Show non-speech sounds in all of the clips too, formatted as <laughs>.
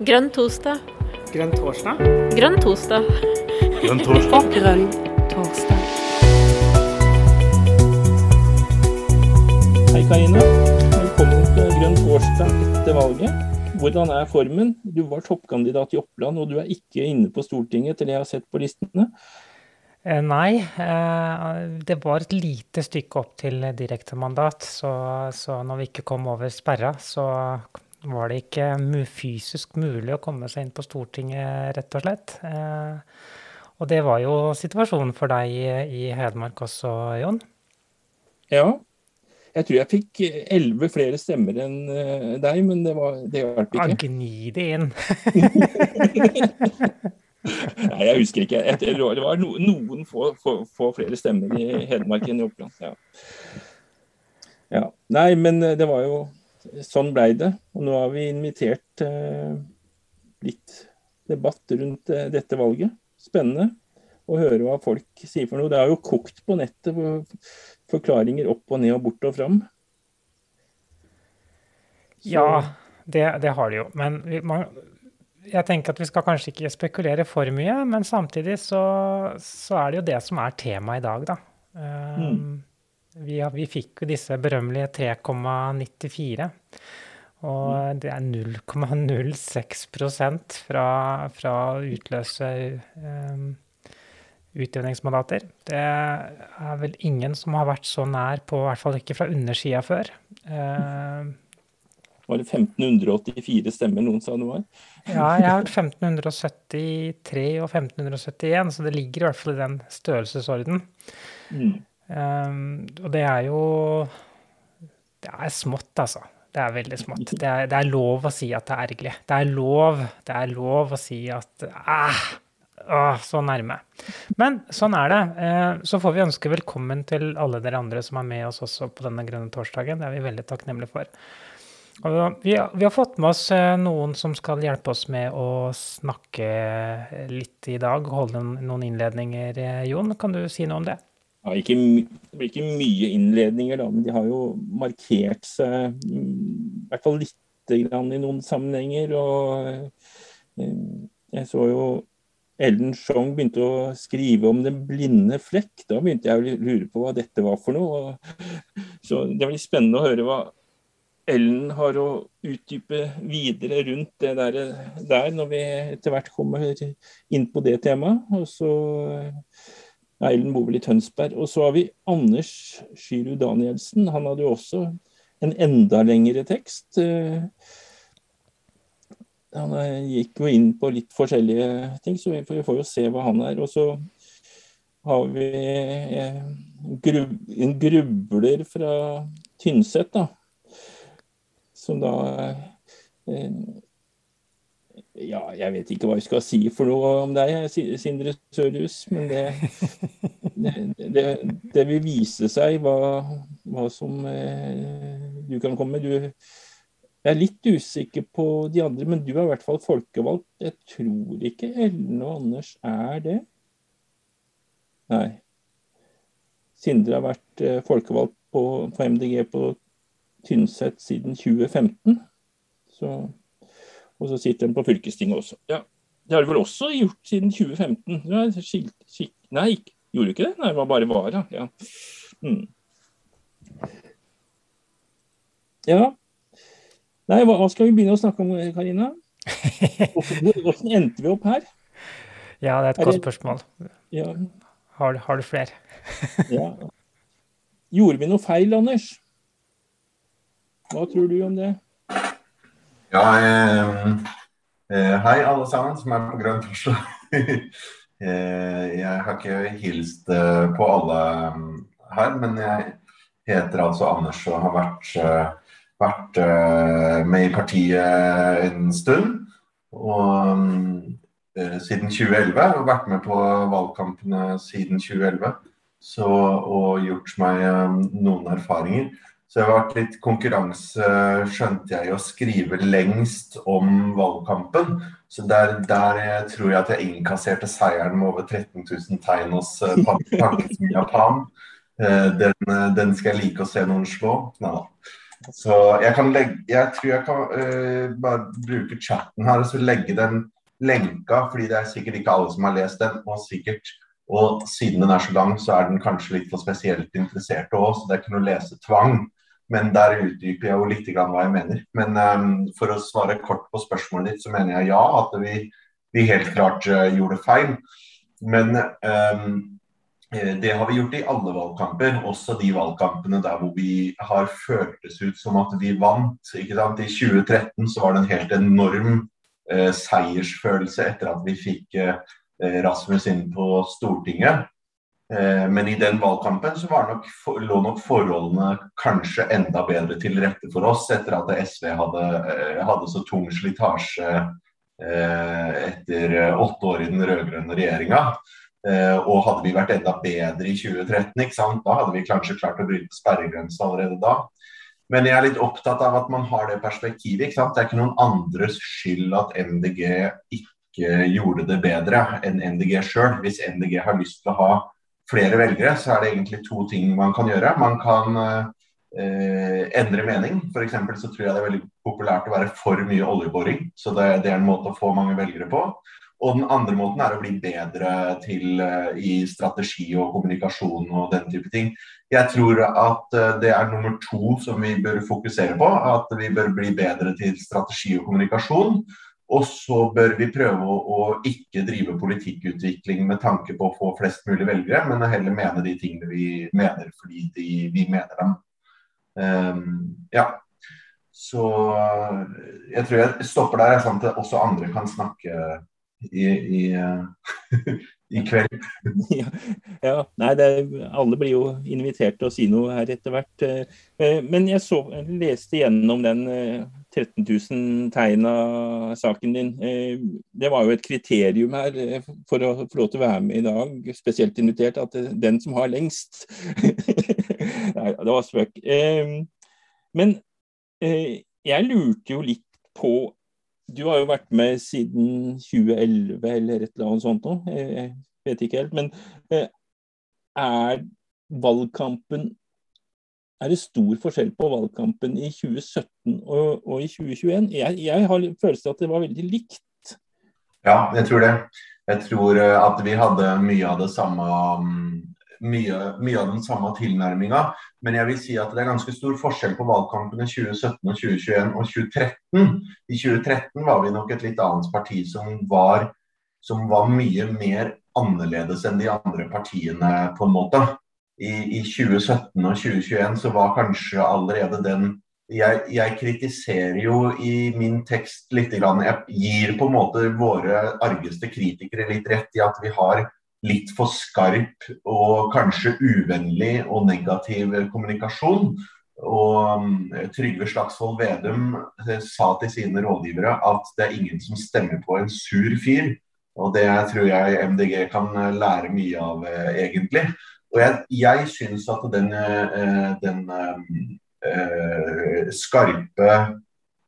Grønn torsdag. Grønn torsdag? Grønn torsdag. Grønn torsdag. <laughs> Grønn torsdag. Hei, Karine. Velkommen til Grønn torsdag etter valget. Hvordan er formen? Du var toppkandidat i Oppland, og du er ikke inne på Stortinget til jeg har sett på listene. Eh, nei, eh, det var et lite stykke opp til direktemandat. Så, så når vi ikke kom over sperra, så var det ikke fysisk mulig å komme seg inn på Stortinget, rett og slett. Eh, og det var jo situasjonen for deg i, Hedmark også, Jon? Ja. Jeg tror jeg fikk elleve flere stemmer enn eh, deg, men det, var, det hjalp Ja, ikke. gni det inn. <laughs> Nei, jeg husker ikke. Det var no, noen få, få, få flere stemmer i Hedmark enn i Oppland. Ja. ja. Nei, men eh, det var jo Sånn blei det. Og nå har vi invitert eh, litt debatt rundt eh, dette valget. Spennende å høre hva folk sier for noe. Det har jo kokt på nettet for forklaringer opp og ned og bort og fram. Så- Ja, det, det har det jo. Men man, jeg tenker at vi skal kanskje ikke spekulere for mye, men samtidig så, så er det jo det som er temaet i dag, da. Um, vi, vi fikk jo disse berømmelige 3,94. Og det er 0,06 fra, fra utløse um, utjevningsmandater. Det er vel ingen som har vært så nær på, i hvert fall ikke fra undersida før. Uh, var det 1584 stemmer noen sa det var? Ja, jeg har hørt 1573 og 1571, så det ligger i hvert fall i den størrelsesorden. Mm. Um, og det er jo Det er smått, altså. Det er veldig smått. <laughs> Det er, det er lov å si at det er ergerlig. Det er lov, det er lov å si at ah, ah, så nærme. Men sånn er det. Eh, Så får vi ønske velkommen til alle dere andre som er med oss også på denne grønne torsdagen. Det er vi veldig takknemlige for. Vi, har- vi har fått med oss eh, noen som skal hjelpe oss med å snakke litt i dag. Holde noen- noen innledninger. eh, Jon, kan du si noe om det? Ja, ikke, ikke mye innledninger, da, men de har jo markert seg mm, i hvert fall lite grann i noen sammenhenger. Og eh, jeg så jo Ellen Sjong begynte å skrive om den blinde flekk. Da begynte jeg å lure på hva dette var for noe. Så det blir spennende å høre hva Ellen har å utdype videre rundt det der, der når vi etter hvert kommer inn på det temaet. Og så ja, Ellen bor vel i Tønsberg. Og så har vi Anders Skyrud Danielsen. Han hadde jo også en enda lengre tekst. Eh, Han eh, gikk jo inn på litt forskjellige ting, så vi får jo se hva han er. Og så har vi eh, en grubler fra Tynset, da. Som da ja, jeg vet ikke hva jeg skal si for noe om deg, Sindre Sørhus. Men det, det, det, vil vise seg hva, hva som eh, du kan komme med. Du, jeg er litt usikker på de andre, men du er i hvert fall folkevalgt. Jeg tror ikke Ellen og Anders er det. Nei. Sindre har vært eh, folkevalgt på, på MDG på Tynset siden 2015. Så og så sitter den på fylkestinget også. Ja, Det har du vel også gjort siden 2015? Du skilt, skilt. Nei, ikke- gjorde du ikke det? Nei, det var bare vara. Ja. Mm. ja. Nei, hva, hva skal vi begynne å snakke om, Karina? <laughs> Hvordan hvordan endte vi opp her? Ja, det er et Er godt det- spørsmål. Ja, Har, har du flere? <laughs> ja. Gjorde vi noe feil, Anders? Hva tror du om det? Ja, eh, eh, hei alle sammen som er på Grønn torsdag. <laughs> eh, jeg har ikke hilst eh, på alle mm, her, men jeg heter altså Anders og har vært, vært med i partiet en stund. Og mm, siden 2011, og vært med på valgkampene siden 2011. Så, og gjort meg eh, noen erfaringer. Så det har vært litt konkurranse, skjønte jeg, å skrive lengst om valgkampen. Så der, der tror jeg at jeg innkasserte seieren med over 13 000 tegn hos eh, Pan-. Eh, Den, eh, den skal jeg like å se noen slå. Nei da. Så jeg, kan legge, jeg tror jeg kan uh, bare bruke chatten her og så legge den lenka, fordi det er sikkert ikke alle som har lest den. Og sikkert, og siden den er så lang, så er den kanskje litt for spesielt interesserte òg, så det er ikke noe lesetvang. Men der utdyper jeg jo litt hva jeg mener. Men um, for å svare kort på spørsmålet ditt, så mener jeg ja, at vi, vi helt klart uh, gjorde feil. Men um, det har vi gjort i alle valgkamper, også de valgkampene der hvor vi har føltes ut som at vi vant. I 2013 så var det en helt enorm uh, seiersfølelse etter at vi fikk uh, Rasmus inn på Stortinget. Eh, men i den valgkampen så nok, lå nok forholdene kanskje enda bedre til rette for oss etter at SV hadde, eh, hadde så tung slitasje eh, etter åtte år i den rød-grønne regjeringa. Og hadde vi vært enda bedre i 2013, da hadde vi kanskje klart å bryte sperregrensa allerede da. Men jeg er litt opptatt av at man har det perspektivet. Det er ikke noen andres skyld at MDG ikke gjorde det bedre enn MDG sjøl. Hvis MDG har lyst til å ha flere velgere, så er det egentlig to ting man kan gjøre. Man kan eh, endre mening. F.eks. så tror jeg det er veldig populært å være for mye oljeboring. Så det, det er en måte å få mange velgere på. Og den andre måten er å bli bedre til, eh, i strategi og kommunikasjon og den type ting. Jeg tror at eh, det er nummer to som vi bør fokusere på. At vi bør bli bedre til strategi og kommunikasjon. Og så bør vi prøve å, ikke drive politikkutvikling med tanke på å få flest mulig velgere, men heller mene de tingene vi mener fordi de, vi mener dem. Um, ja. Så jeg tror jeg stopper der, sånn at også andre kan snakke i, i, eh, <laughs> i kveld. <laughs> ja, ja, nei, er, alle blir jo invitert til å si noe her etter hvert. Eh, eh, men jeg, så, leste gjennom den 13 000 tegna saken din. Det var jo et kriterium her for å få lov til å være med i dag, spesielt invitert, at den som har lengst <laughs> Nei, det var spøk. Men jeg lurte jo litt på du har jo vært med siden 2011 eller et eller annet sånt noe. Jeg vet ikke helt. Men eh, er valgkampen Er det stor forskjell på valgkampen i 2017 og, og i 2021? Jeg, jeg har følelsen av at det var veldig likt. Ja, jeg tror det. Jeg tror eh, at vi hadde mye av det samme mm, mye, mye, av den samme tilnærminga. Men jeg vil si at det er ganske stor forskjell på valgkampene 2017 og 2021 og 2013. I 2013 var vi nok et litt annet parti som var, som var mye mer annerledes enn de andre partiene, på en måte. I, i 2017 og 2021 så var kanskje allerede den jeg, jeg, kritiserer jo i min tekst litt. Jeg gir på en måte våre argeste kritikere litt rett i at vi har litt for skarp og kanskje uvennlig og negativ kommunikasjon. Og um, Trygve Slagsvold Vedum eh, sa til sine rådgivere at det er ingen som stemmer på en sur fyr. Og det tror jeg MDG kan eh, lære mye av, eh, egentlig. Og jeg, jeg syns at den, den uh, skarpe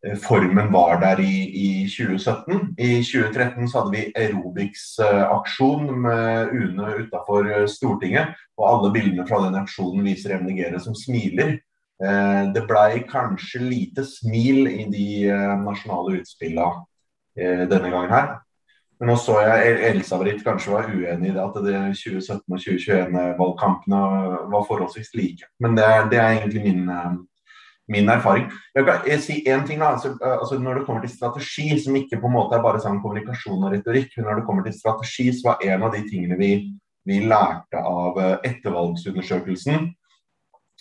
Eh, formen var der i, i, 2017. I 2013 så hadde vi aerobics-aksjon med UNE utafor eh, Stortinget. Og alle bildene fra den aksjonen viser MDG-ere som smiler. Eh, det blei kanskje lite smil i de nasjonale utspillene denne gangen her. Nå så jeg Elsa Britt kanskje var uenig i det at det 2017- og 2021-valgkampene var forholdsvis like. Men det, det er egentlig min min erfaring. Jeg kan si én ting. da, altså, eh, altså, Når det kommer til strategi, som ikke på en måte er bare sånn kommunikasjon og retorikk, men når det kommer til strategi, så var en av de tingene vi, vi lærte av eh, ettervalgsundersøkelsen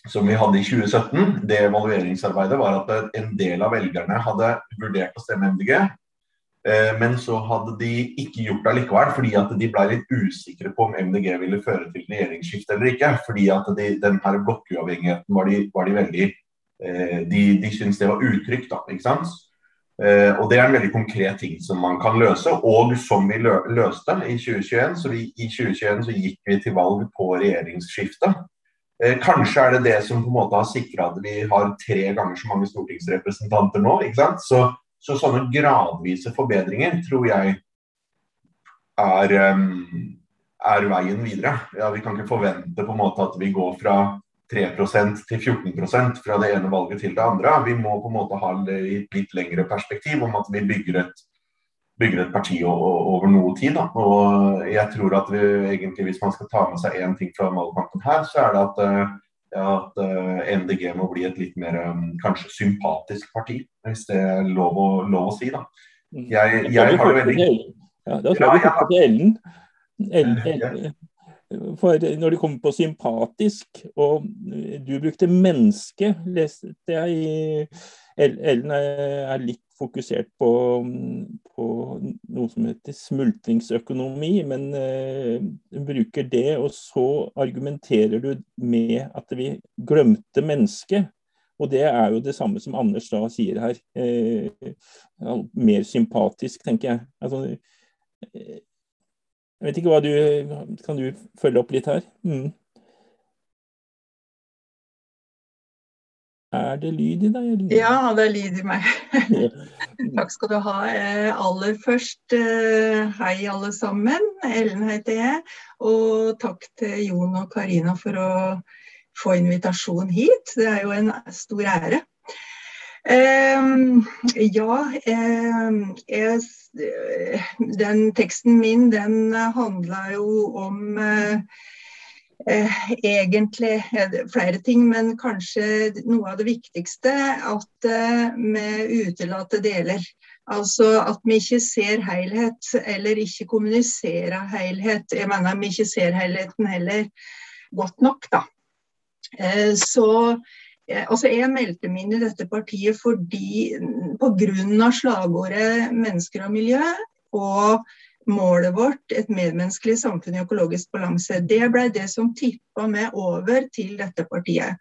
som vi hadde i 2017, det evalueringsarbeidet, var at eh, en del av velgerne hadde vurdert å stemme MDG. Men så hadde de ikke gjort det likevel, fordi at de ble litt usikre på om MDG ville føre til regjeringsskifte eller ikke. Fordi at de, den her blokkuavhengigheten var de, var de veldig Eh, de, de syntes det var utrygt. da, ikke sant? Uh, og Det er en veldig konkret ting som man kan løse, og som vi lø løste i 2021. Så vi, I 2021 så gikk vi til valg på regjeringsskifte. Kanskje er det det som på en måte har sikra at vi har tre ganger så mange stortingsrepresentanter nå. ikke sant? Så, så sånne gradvise forbedringer tror jeg er, um, er veien videre. Ja, vi kan ikke forvente på en måte at vi går fra 3% til 14% fra det ene valget til det andre. Vi må på en måte ha et litt lengre perspektiv om at vi bygger et, bygger et parti over noe tid. Da. Og jeg tror at vi, egentlig, hvis man skal ta med seg én ting fra valgkampen her, så er det at, at MDG må bli et litt mer kanskje sympatisk parti, hvis det er lov å, lov å si. da. Mm. Jeg, jeg har det veldig ja, Da tror jeg vi hopper til Ellen. Ellen. For når det kommer på sympatisk, og du brukte menneske, leste jeg Ellen er litt fokusert på, på noe som heter smultringsøkonomi, men uh, bruker det, og så argumenterer du med at vi glemte mennesket. Og det er jo det samme som Anders da sier her. Eh, mer sympatisk, tenker jeg. Altså, eh, jeg vet ikke hva du Kan du følge opp litt her? Mm. Er det lyd i deg? Eller? Ja, det er lyd i meg. <laughs> Takk skal du ha. Eh, aller først, eh, hei alle sammen. Ellen heter jeg. Og takk til Jon og Karina for å få invitasjon hit. Det er jo en stor ære. Ja, jeg, den teksten min den handla jo om egentlig flere ting, men kanskje noe av det viktigste at uh, vi utelater deler. Altså at vi ikke ser helhet, eller ikke kommuniserer helhet. Jeg mener vi ikke ser helheten heller godt nok, da. Eh, så eh, altså Jeg meldte meg inn i dette partiet fordi pga. slagordet 'mennesker og miljø' og målet vårt, et medmenneskelig samfunn i økologisk balanse. Det ble det som tippa meg over til dette partiet.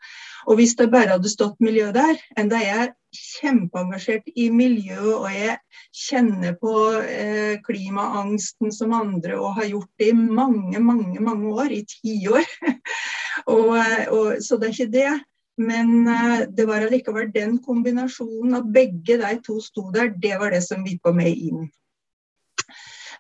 Og hvis det bare hadde stått miljø der, enda jeg er kjempeengasjert i miljø og jeg kjenner på eh, klimaangsten som andre og har gjort det i mange, mange, mange år, i tiår. <laughs> Så det er ikke det. Men uh, det var allikevel den kombinasjonen at begge de to sto der, det var det som vippa meg inn.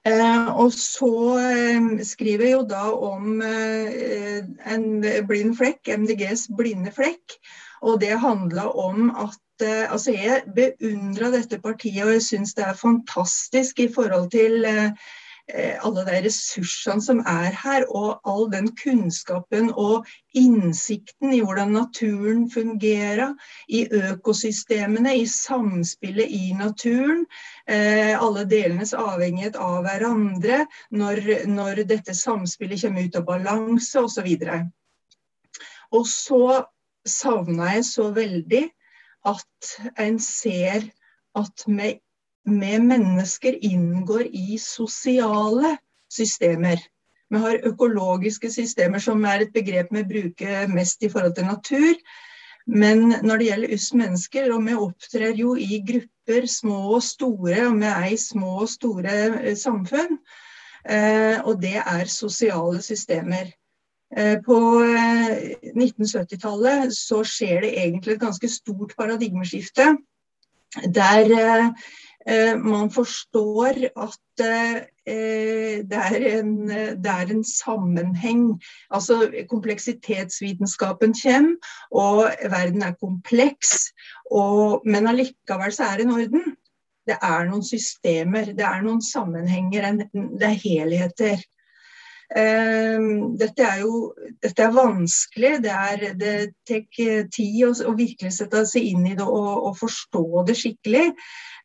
Uh, og så uh, skriver jeg jo da om en blind flekk, MDGs blinde flekk. Og det handla om at Altså, jeg beundra dette partiet, og jeg syns det er fantastisk i forhold til Eh, alle de ressursene som er her, og all den kunnskapen og innsikten i hvordan naturen fungerer, i økosystemene, i samspillet i naturen. Eh, alle delenes avhengighet av hverandre når, når dette samspillet kommer ut av balanse osv. Og så savna jeg så veldig at en ser at vi vi mennesker inngår i sosiale systemer. Vi har økologiske systemer, som er et begrep vi bruker mest i forhold til natur. Men når det gjelder oss mennesker, og vi opptrer jo i grupper, små og store, og vi er i små og store eh, samfunn, eh, og det er sosiale systemer. Eh, på 1970-tallet så skjer det egentlig et ganske stort paradigmeskifte. Der man forstår at eh, det er, en, det er en sammenheng. Altså kompleksitetsvitenskapen kommer, og verden er kompleks. Og, men allikevel så er det en orden. Det er noen systemer, det er noen sammenhenger, det er helheter. Uh, dette er jo dette er vanskelig. Det, er, det tar tid å, å, virkelig sette seg inn i det og, og forstå det skikkelig.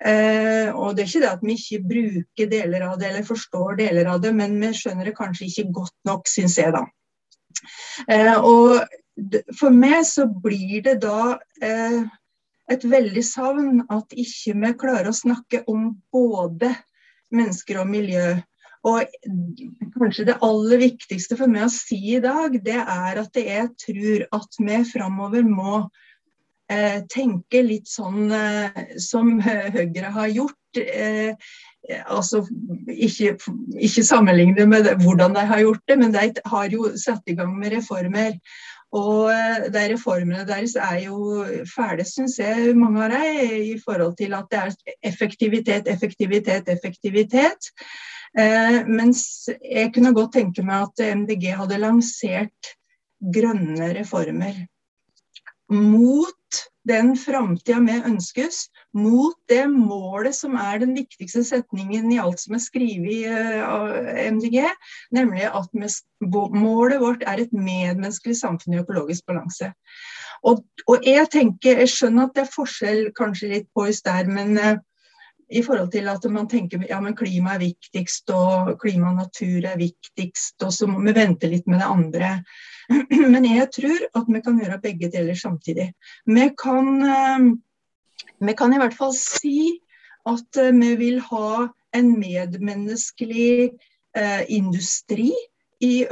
Eh, og det er ikke det at vi ikke bruker deler av det eller forstår deler av det, men vi skjønner det kanskje ikke godt nok, syns jeg, da. Eh, og for meg så blir det da et veldig savn at ikke vi klarer å snakke om både mennesker og miljø. Og kanskje det aller viktigste for meg å si i dag, det er at jeg tror at vi framover må eh, tenke litt sånn eh, som Høyre har gjort. Eh, altså ikke, ikke sammenligne med det, hvordan de har gjort det, men de har jo satt i gang med reformer. Og eh, de reformene deres er jo fæle, syns jeg, mange av dem, i forhold til at det er effektivitet, effektivitet, effektivitet. Eh, mens jeg kunne godt tenke meg at MDG hadde lansert grønne reformer. mot den framtida vi ønskes, mot det målet som er den viktigste setningen i alt som er skrevet eh, av MDG, nemlig at målet vårt er et medmenneskelig samfunn i økologisk balanse. Og, og, jeg tenker, jeg skjønner at det er forskjell kanskje litt på oss der, men uh, i forhold til at man tenker ja, men klima er viktigst, og klima og natur er viktigst, og så må vi vente litt med det andre. <clears throat> Men jeg tror at vi kan gjøre begge deler samtidig. Vi kan, uh, vi kan i hvert fall si at uh, vi vil ha en medmenneskelig industri i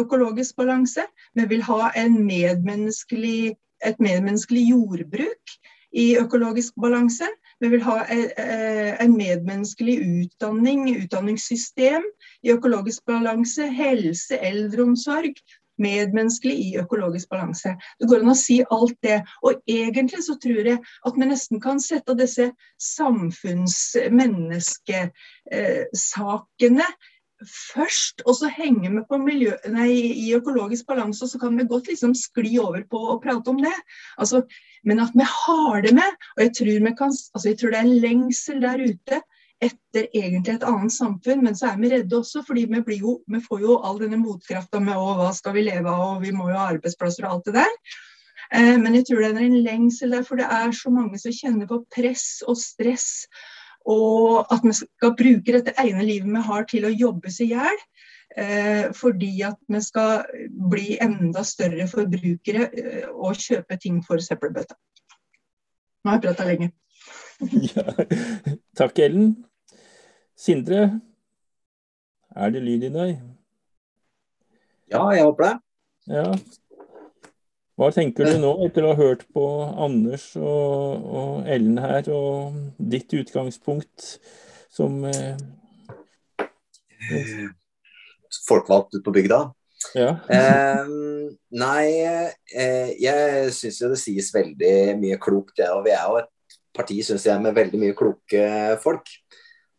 økologisk balanse. Vi vil ha en medmenneskelig et medmenneskelig jordbruk i økologisk balanse. Vi vil ha eh, en medmenneskelig utdanning, utdanningssystem i økologisk balanse. Helse, eldreomsorg. Medmenneskelig i økologisk balanse. Det går an å si alt det. Og egentlig så tror jeg at vi nesten kan sette disse samfunnsmenneskesakene først, og så henge med på miljø, nei, i økologisk balanse, og så kan vi godt liksom skli over på å prate om det. Altså, men at vi har det med. Og jeg tror, kan, altså, jeg tror det er en lengsel der ute etter egentlig et annet samfunn, men så er vi redde også, fordi vi, jo, vi får jo all denne motkrafta med å, hva skal vi leve av, og vi må jo ha arbeidsplasser og alt det der. Eh, men jeg tror det er en lengsel der, for det er så mange som kjenner på press og stress og at vi skal bruke dette ene livet vi har til å jobbe seg i hjel. Eh, fordi at vi skal bli enda større forbrukere eh, og kjøpe ting for søppelbøtta. Nå har jeg prata lenge. <laughs> ja. Takk, Ellen. Sindre, er det lyd i deg? Ja, jeg håper det. Ja. Hva tenker du nå, etter å ha hørt på Anders og, og Ellen her, og ditt utgangspunkt som eh, Folkevalgt ute på bygda? Ja. eh, nei, eh, jeg syns jo det sies veldig mye klokt, det. og vi er jo et parti synes jeg, med veldig mye kloke folk.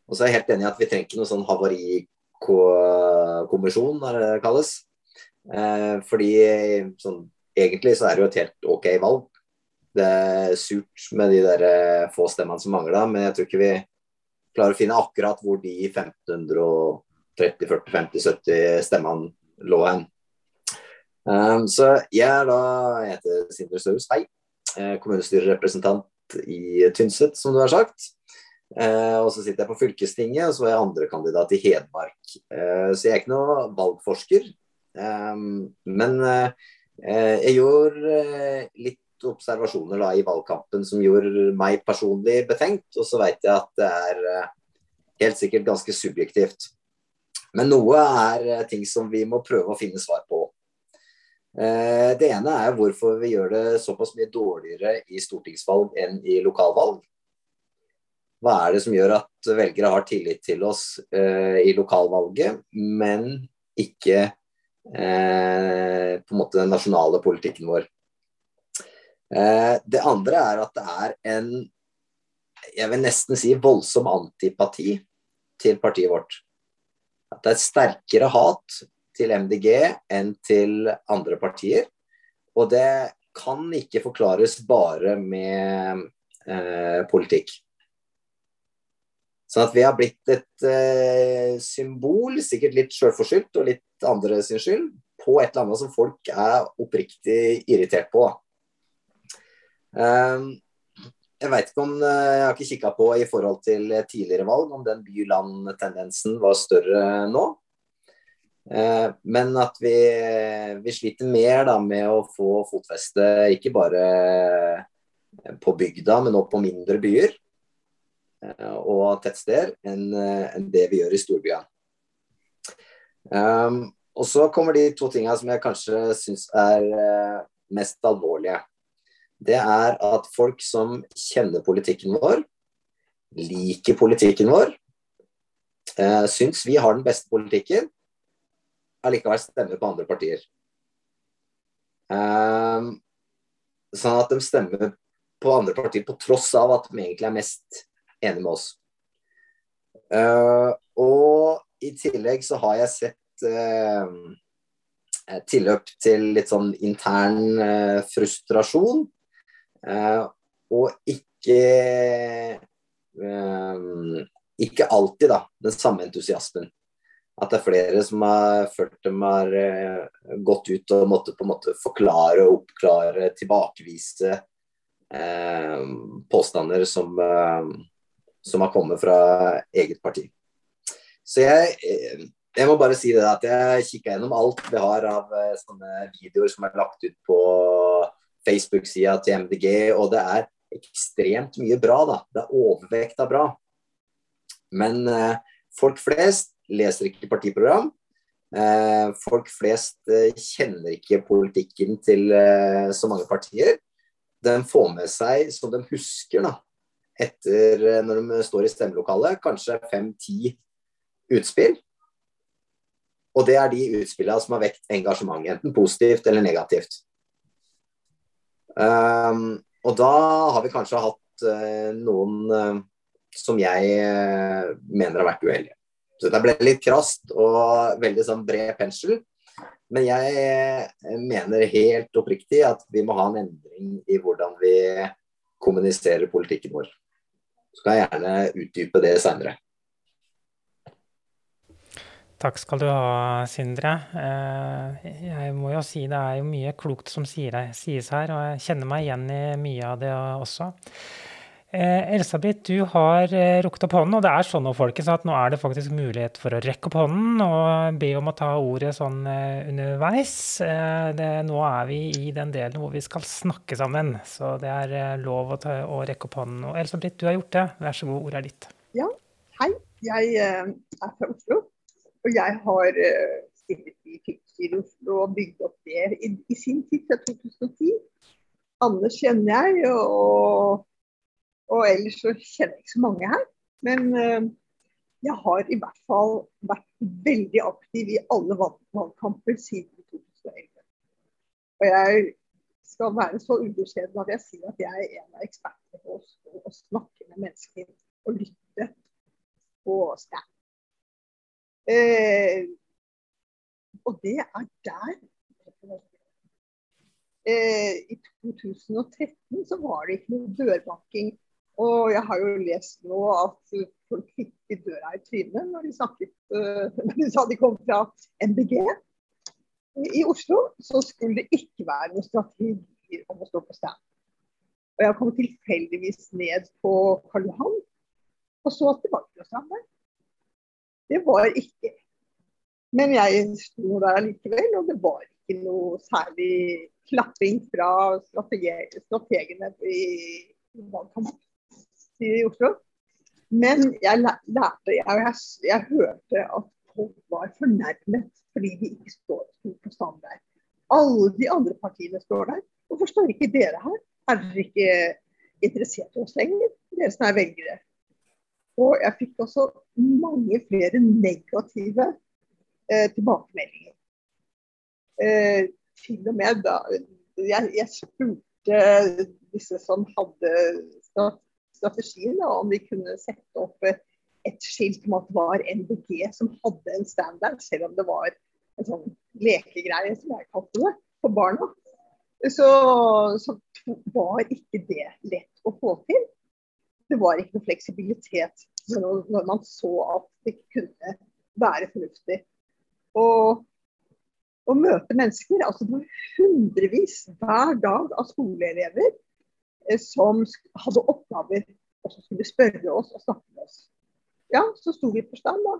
Og så er jeg helt enig i at vi trenger ikke noen sånn havarikommisjon, når det kalles. Eh, fordi sånn egentlig så er det jo et helt OK valg. Det er surt med de der eh, få stemmene som mangler, men jeg tror ikke vi klarer å finne akkurat hvor de 1530, 40, 50, 70 stemmene lå hen. Um, så jeg er da jeg heter Sindre Støhus, hei. Kommunestyrerepresentant i Tynset, som du har sagt. Uh, og så sitter jeg på fylkestinget, og så er jeg andrekandidat i Hedmark. Uh, så jeg er ikke noe valgforsker. Um, men uh, Eh, jeg gjorde eh, litt observasjoner da, i valgkampen som gjorde meg personlig betenkt, og så vet jeg at det er eh, helt sikkert ganske subjektivt. Men noe er ting som vi må prøve å finne svar på. Det ene er hvorfor vi gjør det såpass mye dårligere i stortingsvalg enn i lokalvalg. Hva er det som gjør at velgere har tillit til oss i lokalvalget, men ikke Eh, på en måte den nasjonale politikken vår. Eh, det andre er at det er en jeg vil nesten si voldsom antipati til partiet vårt. At det er sterkere hat til MDG enn til andre partier. Og det kan ikke forklares bare med eh, politikk. Sånn at vi har blitt et eh, symbol, sikkert litt sjølforskyldt og litt andre sin skyld, på et eller annet som folk er oppriktig irritert på. Um, jeg veit ikke om eh, Jeg har ikke kikka på i forhold til tidligere valg om den by-land-tendensen var større nå. Uh, men at vi, vi, sliter mer da med å få fotfeste, ikke bare på bygda, men også på mindre byer. Eh, og tettsteder enn eh, en det vi gjør i storbyene. Um, og så kommer de to tingene som jeg kanskje syns er uh, mest alvorlige. Det er at folk som kjenner politikken vår, liker politikken vår, uh, syns vi har den beste politikken, allikevel stemmer på andre partier. Um, sånn at de stemmer på andre partier på tross av at de egentlig er mest enig med oss. Uh, og i tillegg så har jeg sett uh, tilløp til litt sånn intern uh, frustrasjon og ikke Ikke alltid da, den samme entusiasmen. At det er flere som har følt dem har gått ut og måtte på en måte forklare, oppklare, tilbakevise påstander som, som har kommet fra eget parti. Så jeg, jeg må bare si det at jeg kikka gjennom alt vi har av sånne videoer som er lagt ut på Facebook-sida til MDG, og det er ekstremt mye bra. da. Det er overvekt av bra. Men eh, folk flest leser ikke partiprogram. Eh, folk flest eh, kjenner ikke politikken til eh, så mange partier. De får med seg, som de husker, da, etter eh, når de står i stemmelokalet, kanskje fem-ti utspill. Og det er de utspillene som har vekt engasjement, enten positivt eller negativt. Um, og da har vi kanskje hatt uh, noen uh, som jeg uh, mener har vært uheldige. Så det ble litt krast og veldig sånn bred pensel. Men jeg mener helt oppriktig at vi må ha en endring i hvordan vi kommuniserer politikken vår. Så kan jeg gjerne utdype det seinere. Takk skal du ha, Sindre. Eh, jeg må jo si det er jo mye klokt som sies her, og jeg kjenner meg igjen i mye av det også. Eh, Elisabeth, du har eh, rukket opp hånden, og det er sånn nå, folkens, at nå er det faktisk mulighet for å rekke opp hånden og be om å ta ordet sånn underveis. Det, nå er vi i den delen hvor vi skal snakke sammen, så det er lov å, ta, å rekke opp hånden. Og Elisabeth, du har gjort det. Vær så god, ordet er ditt. Ja, hei. Jeg er fra Oslo. Og jeg har stillet i fylkesstyret Oslo og bygd opp det i, i, sin tid, fra 2010. Anders kjenner jeg, og, og, ellers så kjenner jeg ikke så mange her. Men uh, jeg har i hvert fall vært veldig aktiv i alle valgkamper siden 2011. Og jeg skal være så ubeskjeden at jeg sier at jeg er en av ekspertene på å snakke med mennesker og lytte på stand. Eh, og det er der eh, I 2013 så var det ikke noe dørbanking. Og jeg har jo lest nå at folk fikk i døra i trynet når de snakket uh, når de sa de kom fra MDG. I Oslo så skulle det ikke være noen strategi om å stå på stand. Og jeg kom tilfeldigvis ned på Karl Johan og så at det var ikke noe stand der. Det var ikke. Men jeg sto der likevel, og det var ikke noe særlig klapping fra strategene i valgkampen i Oslo. Men jeg lærte, jeg, jeg, jeg, hørte at folk var fornærmet fordi de ikke står på stand der. Alle de andre partiene står der. Hvorfor står ikke dere her? Er dere ikke interessert i oss lenger, dere som er velgere? Og jeg fikk også mange flere negative eh, tilbakemeldinger. Eh, til og med da jeg, jeg, spurte disse som hadde strategien, da, om vi kunne sette opp et skilt om at det var NBG som hadde en standard, selv om det var en sånn lekegreie, som jeg kalte det, for barna. Så, så var ikke det lett å få til det var ikke noe fleksibilitet når man så at det kunne være fornuftig. Og å møte mennesker, altså hundrevis hver dag av skoleelever som hadde oppgaver og som skulle spørre oss og snakke med oss. Ja, så sto vi på stand, da.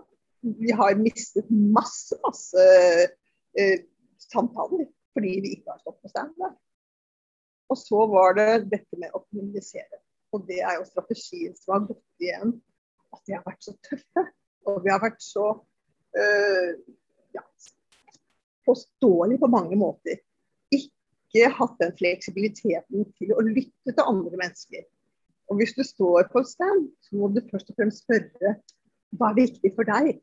Vi har mistet masse, masse eh, samtaler fordi vi ikke har stått på stand. Da. Og så var det dette med å kommunisere. Og det er jo strategien som har gått igjen. At de har vært så tøffe. Og vi har vært så øh, ja, forståelige på mange måter. Ikke hatt den fleksibiliteten til å lytte til andre mennesker. Og hvis du står på stand, så må du først og fremst spørre hva er viktig for deg.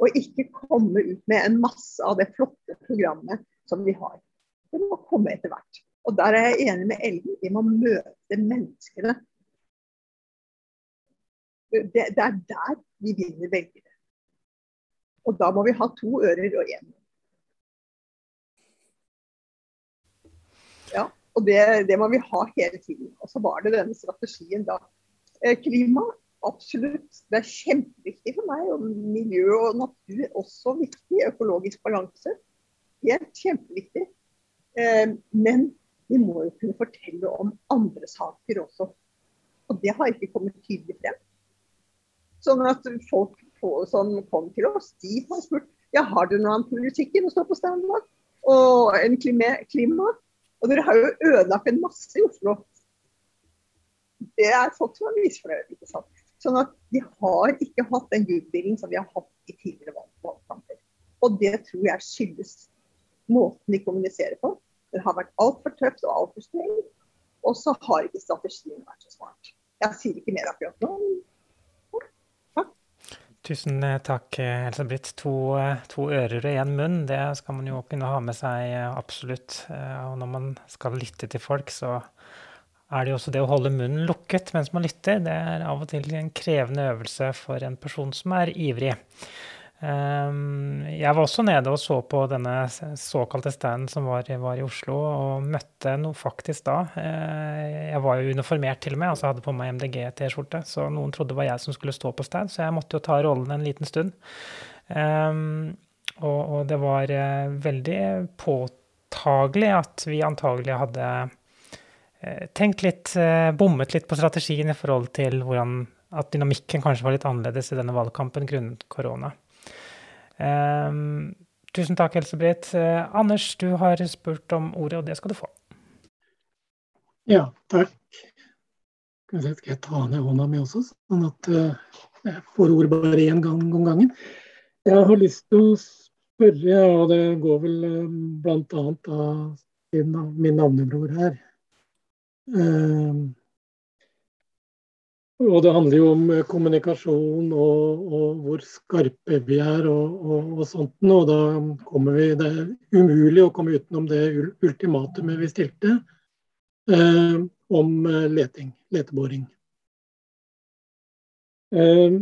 Og ikke komme ut med en masse av det flotte programmet som vi har. Det må komme etter hvert. Og der er jeg enig med Ellen. Vi må møte menneskene det, det, er der vi vinner velgere. Og da må vi ha to ører og én. Og det, det, må vi ha hele tiden. Og så var det denne strategien da. Eh, klima, absolutt. Det er kjempeviktig for meg. Og miljø og natur er også viktig. Økologisk balanse. Helt kjempeviktig. Eh, men vi må jo kunne fortelle om andre saker også. Og det har ikke kommet tydelig frem. Sånn at folk som kom til oss, de har spurt ja, har du noe annet politikk enn å stå på standup og en klima, klima. Og dere har jo ødelagt en masse i Oslo. Det er folk som er misfornøyd. ikke sant? Sånn at de har ikke hatt den goodwillen som vi har hatt i tidligere valgkamper. Og det tror jeg skyldes måten de kommuniserer på. Den har vært altfor tøft og altfor streng. Og så har ikke strategien vært så smart. Jeg sier ikke mer akkurat nå. Tusen eh, takk, eh, Else-Britt. To, eh, to, ører og én munn, det skal man jo kunne ha med seg absolutt. Og når man skal lytte til folk, så er det jo også det å holde munnen lukket mens man lytter. Det er av og til en krevende øvelse for en person som er ivrig. Ehm, jeg var også nede og så på denne såkalte standen som var, var, i Oslo, og møtte noe faktisk da. Eh, jeg var jo uniformert til og med, altså hadde på meg MDG-T-skjorte, så noen trodde det var jeg som skulle stå på stand, så jeg måtte jo ta rollen en liten stund. Ehm, og, og det var eh, veldig påtagelig at vi antagelig hadde eh, tenkt litt, bommet litt på strategien i forhold til hvordan at dynamikken kanskje var litt annerledes i denne valgkampen grunnet korona. Um, tusen takk, Else-Britt. Uh, Anders, du har spurt om ordet, og det skal du få. Ja, takk. Skal jeg ta ned hånda mi også, sånn at uh, jeg får ordet bare én gang om gangen. Jeg har lyst til å spørre, og det går vel eh, bl.a. av min navnebror her. Uh, og det handler jo om eh, kommunikasjon og, og hvor skarpe vi er og, og, og, sånt. Og da kommer vi Det er umulig å komme utenom det ultimatumet vi stilte eh, om eh, leting, leteboring. Eh,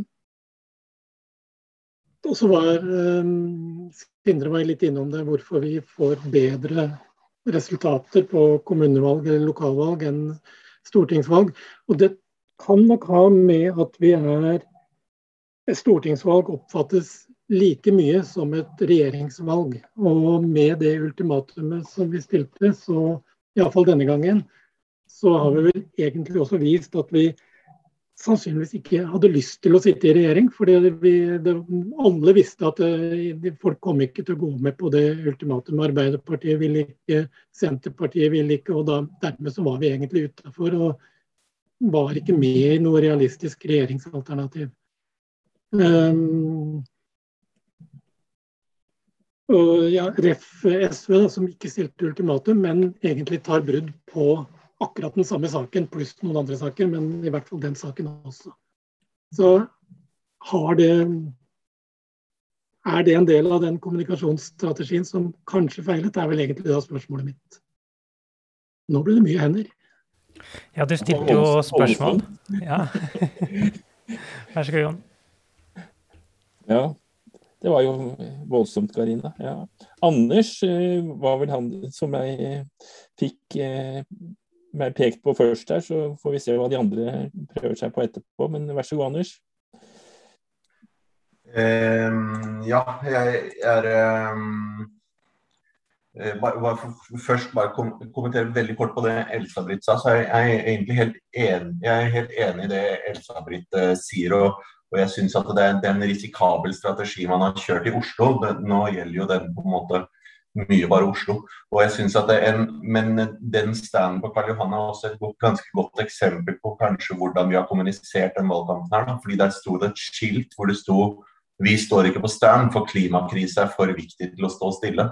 og så var eh, Sindre var litt innom det, hvorfor vi får bedre resultater på kommunevalg eller lokalvalg enn stortingsvalg. Og det kan nok ha med at vi er et stortingsvalg oppfattes like mye som et regjeringsvalg. Og med det ultimatumet som vi stilte, så iallfall denne gangen, så har vi vel egentlig også vist at vi sannsynligvis ikke hadde lyst til å sitte i regjering. For alle visste at det, eh, folk kom ikke til å gå med på det ultimatumet. Arbeiderpartiet ville ikke, Senterpartiet ville ikke, og da, dermed så var vi egentlig utafor var ikke med i noe realistisk regjeringsalternativ. Um, og ja, Ref. SV, da, som ikke stilte ultimatum, men egentlig tar brudd på akkurat den samme saken, pluss noen andre saker, men i hvert fall den saken også. Så har det Er det en del av den kommunikasjonsstrategien som kanskje feilet, det er vel egentlig da spørsmålet mitt. Nå blir det mye hender. Ja, du stilte jo spørsmål. Ja. <laughs> Vær så god, Jon. Ja, det var jo voldsomt, Karina. Ja. Anders eh, var vel han som jeg fikk eh, meg pekt på først her, så får vi se hva de andre prøver seg på etterpå. Men vær så god, Anders. Um, ja, jeg er um Eh, først bare kom, kommentere veldig kort på det Elsa-Britt sa. så Jeg er egentlig helt enig, jeg er helt enig i det Elsa-Britt uh, sier. og, og jeg synes at det er, en risikabel strategi man har kjørt i Oslo. Det, nå gjelder jo den på en måte mye bare Oslo. og jeg synes at en, Men den standen på Karl Johan er også et godt, ganske godt eksempel på kanskje hvordan vi har kommunisert den valgkampen. her. Da. fordi Der sto det et skilt hvor det sto vi står ikke på stand, for klimakrise er for viktig til å stå stille.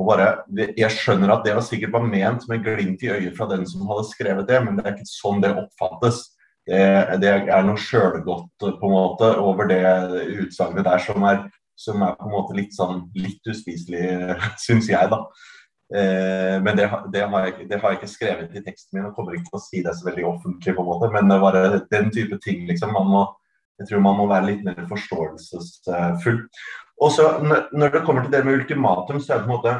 Og bare, jeg skjønner at det var sikkert var ment med glimt i øyet fra den som hadde skrevet det, men det er ikke sånn det oppfattes. Det, det er noe sjølgodt på en måte over det utsagnet der som er, som er, på en måte litt sånn litt uspiselig, <laughs> syns jeg, da. Eh, men det, det, har jeg, det, har jeg, ikke skrevet i teksten min og kommer ikke til å si det så veldig offentlig, på en måte. Men det var den type ting, liksom. Man må, jeg tror man må være litt mer forståelsesfull. Og så Når det kommer til det med ultimatum, så er det på en måte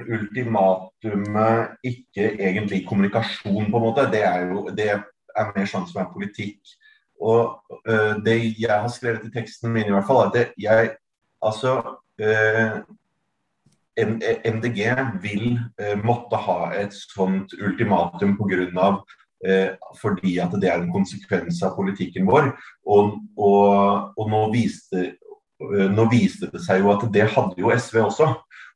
ultimatumet ikke egentlig kommunikasjon, på en måte. Det er jo det er mer sånn som er politikk. Og uh, det jeg har skrevet i teksten min, i hvert fall, er at jeg Altså uh, MDG vil uh, måtte ha et sånt ultimatum pga. Uh, fordi at det er en konsekvens av politikken vår. Og, og, og nå, viste, uh, nå, viste, det seg jo at det hadde jo SV også.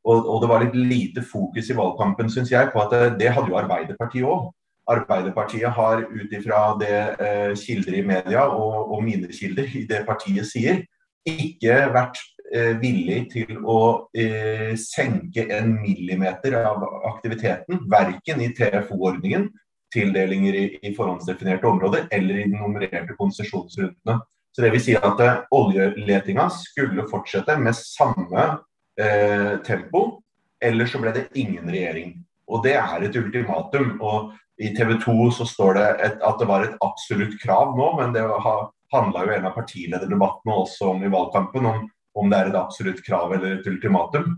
Og, og det var litt lite fokus i valgkampen, syns jeg, på at det hadde jo Arbeiderpartiet òg. Arbeiderpartiet har ut ifra det eh, kilder i media og, og, mine kilder i det partiet sier, ikke vært eh, villig til å eh, senke en millimeter av aktiviteten, verken i TFO-ordningen, tildelinger i, i, forhåndsdefinerte områder, eller i de nummererte konsesjonsrundene. Så det vil si at uh, Oljeletinga skulle fortsette med samme uh, tempo, eller så ble det ingen regjering. Og Det er et ultimatum. og i TV 2 så står det et, at det var et absolutt krav nå, men det handla jo en av partilederdebattene også om i valgkampen, om, om det er et absolutt krav eller et ultimatum.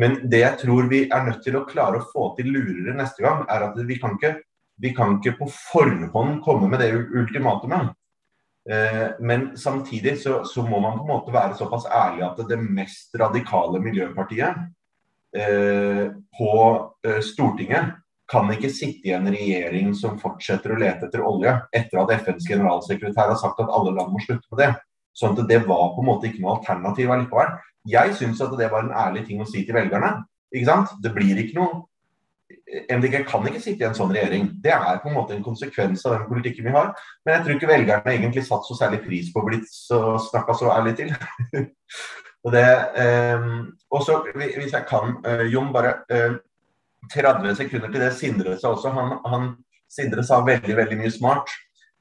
Men det jeg tror vi er nødt til å klare å få til lurere neste gang, er at vi kan ikke, vi kan ikke på forhånd komme med det ultimatumet. Eh, men samtidig så, så, må man på en måte være såpass ærlig at det mest radikale miljøpartiet eh, på eh, Stortinget kan ikke sitte i en regjering som fortsetter å lete etter olje, etter at FNs generalsekretær har sagt at alle land må slutte med det. Sånn at det var på en måte ikke noe alternativ allikevel. Jeg syns at det var en ærlig ting å si til velgerne. Ikke sant? Det blir ikke noe MDG kan ikke sitte i en sånn regjering. Det er på en måte en konsekvens av den politikken vi har. Men jeg tror ikke velgerne egentlig satt så særlig pris på å bli snakka så ærlig til. <laughs> og det, eh, også, hvis jeg kan, eh, Jon, bare eh, 30 sekunder til det Sindre sa også. Han, han, Sindre sa veldig, veldig mye smart.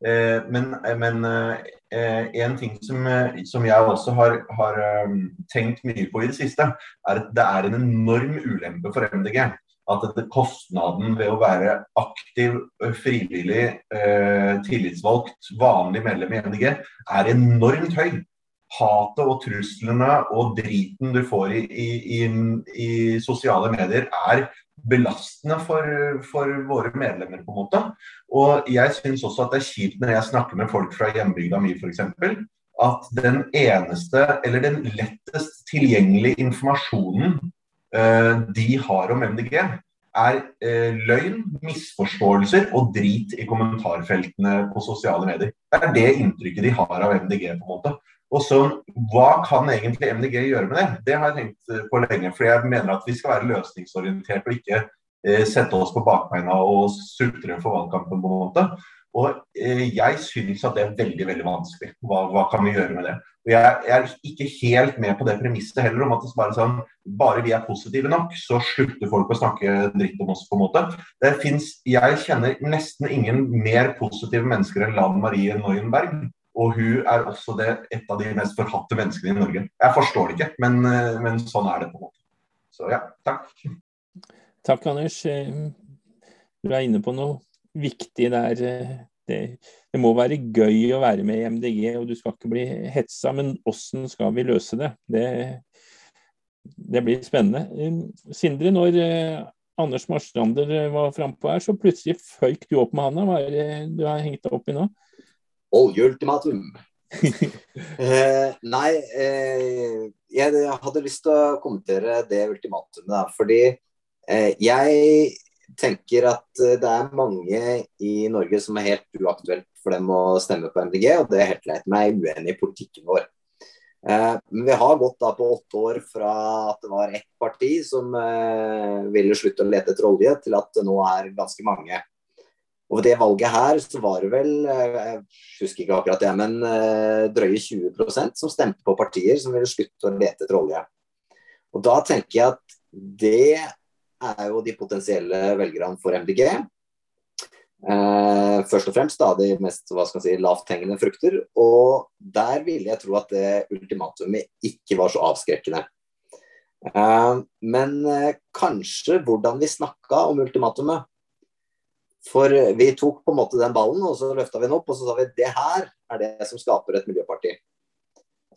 Eh, men, men eh, en ting som, som, jeg også har, har, um, tenkt mye på i det siste, er at det er en enorm ulempe for MDG. At dette kostnaden ved å være aktiv, frivillig, eh, tillitsvalgt, vanlig medlem i MDG er enormt høy hatet og truslene og driten du får i, i, i, i sosiale medier, er belastende for, for, våre medlemmer, på en måte. Og jeg syns også at det er kjipt når jeg snakker med folk fra hjembygda mi f.eks. At den eneste, eller den lettest tilgjengelige informasjonen de har om MDG, er uh, løgn, misforståelser og drit i kommentarfeltene på sosiale medier. Det er det inntrykket de har av MDG. på en måte. Og så, Hva kan egentlig MDG gjøre med det? Det har jeg tenkt eh, på lenge. For jeg mener at vi skal være løsningsorientert og ikke eh, sette oss på bakbeina og sutre for valgkampen. på en måte. Og eh, Jeg syns at det er veldig veldig vanskelig. Hva, hva, kan vi gjøre med det? Og Jeg, jeg er ikke helt med på det premisset heller om at det bare, sånn, bare vi er positive nok, så slutter folk å snakke dritt om oss. på en måte. Det finnes, Jeg kjenner nesten ingen mer positive mennesker enn Lan Marie Neuenberg. Og hun er også det, et av de mest forhatte menneskene i Norge. Jeg forstår det ikke, men, eh, men sånn er det på en måte. Så ja, takk. Takk, Anders. Eh, du er inne på noe viktig der. Eh, det, det, må være gøy å være med i MDG, og du skal ikke bli hetsa. Men hvordan skal vi løse det? Det, det blir spennende. Sindre, når Anders Marstrander var frampå her, så plutselig føyk du opp med handa. Hva er det du har hengt deg opp i nå? Oljeultimatum. <laughs> eh, nei, eh, jeg hadde lyst til å kommentere det ultimatumet. Fordi eh, jeg tenker at eh, det er mange i Norge som er helt uaktuelt for dem å stemme på MDG, og det er helt greit. Men jeg er uenig i politikken vår. Eh, men vi har gått da på åtte år fra at det var ett parti som eh, ville slutte å lete etter olje, til at det nå er ganske mange. Og det valget her så var det vel, jeg husker ikke akkurat det, men drøye 20% som stemte på partier som ville slutte å lete etter olje. Og da tenker jeg at det er jo de potensielle velgerne for MDG. Eh, først og fremst da de mest hva skal si, lavthengende frukter. Og der ville jeg tro at det ultimatumet ikke var så avskrekkende. Eh, men eh, kanskje hvordan vi snakka om ultimatumet for vi tok på en måte den ballen, og så løfta vi den opp, og så sa vi det her er det som skaper et miljøparti.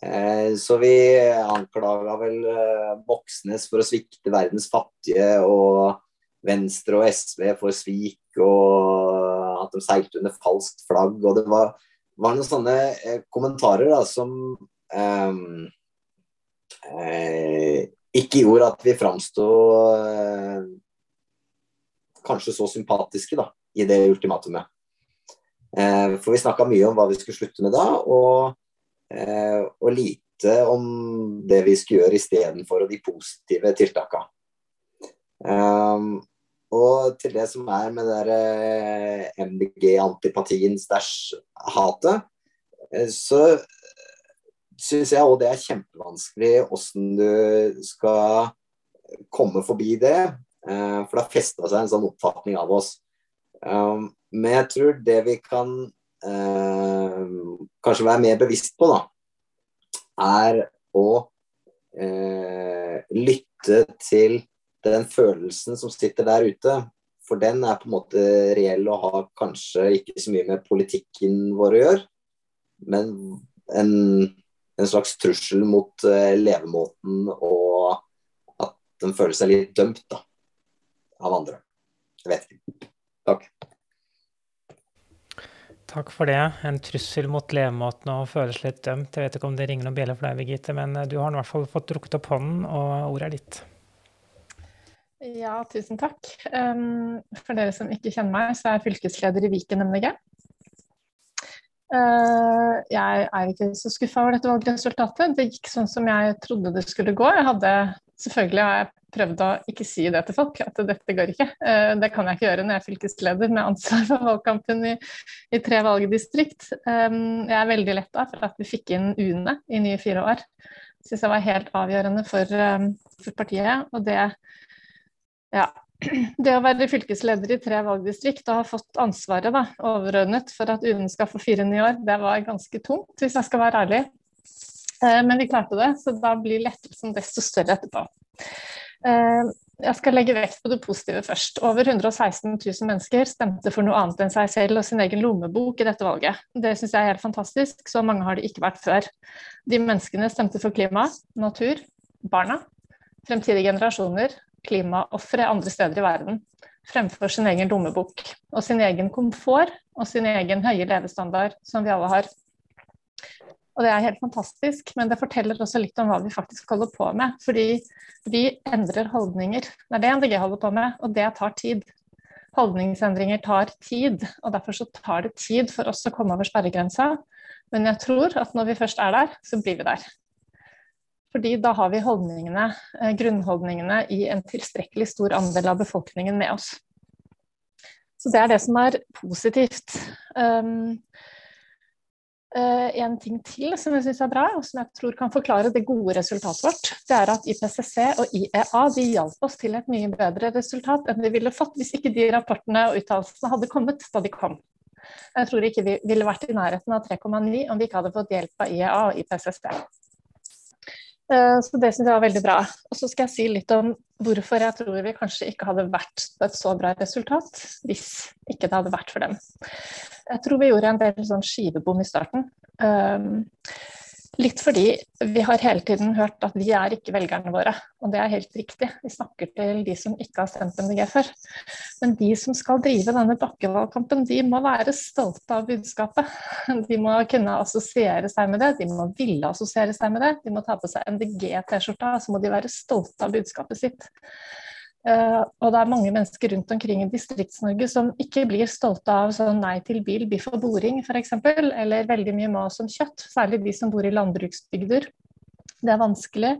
Eh, så vi anklaga vel eh, Moxnes for å svikte verdens fattige, og Venstre og SV for svik, og at de seilte under falskt flagg. Og det var, var noen sånne eh, kommentarer da, som um, eh, ikke gjorde at vi framsto eh, kanskje så sympatiske da, i det ultimatumet. Eh, for vi snakka mye om hva vi skulle slutte med da, og, eh, og lite om det vi skulle gjøre istedenfor, og de positive tiltakene. Um, og til det som er med det der MDG-antipatien stæsj hatet, så syns jeg òg det er kjempevanskelig åssen du skal komme forbi det. Eh, for det har festa seg en sånn oppfatning av oss. Men jeg tror det vi kan uh, kanskje være mer bevisst på, da, er å eh, lytte til den følelsen som sitter der ute. For den er på en måte reell og har kanskje ikke så mye med politikken vår å gjøre, men en, en slags trussel mot eh, levemåten og at den føler seg litt dømt da, av andre. Jeg vet ikke. Takk. Takk for det. En trussel mot levemåten og føles litt dømt. Jeg vet ikke om det ringer noen bjeller for deg, Birgitte, men eh, du har i hvert fall fått drukket opp hånden, og ordet er ditt. Ja, tusen takk. Um, for dere som ikke kjenner meg, så er jeg fylkesleder i Viken MDG. Uh, jeg er ikke så skuffa over dette valgresultatet. Det gikk sånn som jeg trodde det skulle gå. Jeg hadde selvfølgelig har jeg prøvd å ikke si det til folk, at dette går ikke. Uh, det kan jeg ikke gjøre når jeg er fylkesleder med ansvar for valgkampen i, i tre valgdistrikt. Um, jeg er veldig letta for at vi fikk inn UNE i nye fire år. Syns jeg var helt avgjørende for, um, for partiet. Og det, ja, <clears throat> det å være fylkesleder i tre valgdistrikt og ha fått ansvaret da, overordnet for at UNE skal få fire nye år, det var ganske tungt, hvis jeg skal være ærlig. Eh, men vi klarte det, så da blir lettelsen desto større etterpå. Eh, jeg skal legge vekt på det positive først. Over 116 000 mennesker stemte for noe annet enn seg selv og sin egen lommebok i dette valget. Det syns jeg er helt fantastisk, så mange har det ikke vært før. De menneskene stemte for klima, natur, barna, fremtidige generasjoner, klimaofre andre steder i verden. Fremfor sin egen lommebok og sin egen komfort og sin egen høye levestandard, som vi alle har. Og det er helt fantastisk, men det forteller også litt om hva vi faktisk holder på med. Fordi vi endrer holdninger. Det er det NDG holder på med, og det tar tid. Holdningsendringer tar tid, og derfor så tar det tid for oss å komme over sperregrensa. Men jeg tror at når vi først er der, så blir vi der. Fordi da har vi holdningene, eh, grunnholdningene i en tilstrekkelig stor andel av befolkningen med oss. Så det er det som er positivt. Um, Uh, en ting til som jeg syns er bra, og som jeg tror kan forklare det gode resultatet vårt, det er at IPCC og IEA de hjalp oss til et mye bedre resultat enn vi ville fått hvis ikke de rapportene og uttalelsene hadde kommet da de kom. Jeg tror ikke vi ville vært i nærheten av 3,9 om vi ikke hadde fått hjelp av IEA og IPCC. Uh, så det syns jeg var veldig bra. Og så skal jeg si litt om hvorfor jeg tror vi kanskje ikke hadde vært på et så bra resultat hvis ikke det hadde vært for dem. Jeg tror vi gjorde en del sånn skivebom i starten. Litt fordi vi har hele tiden hørt at vi er ikke velgerne våre, og det er helt riktig. Vi snakker til de som ikke har stemt MDG før. Men de som skal drive denne bakkevalgkampen, de må være stolte av budskapet. De må kunne assosiere seg med det, de må ville assosiere seg med det. De må ta på seg MDG-T-skjorta, så må de være stolte av budskapet sitt. Uh, og det er mange mennesker rundt omkring i Distrikts-Norge som ikke blir stolte av sånn nei til bil, biff og boring f.eks., eller veldig mye mas om kjøtt, særlig de som bor i landbruksbygder. Det er vanskelig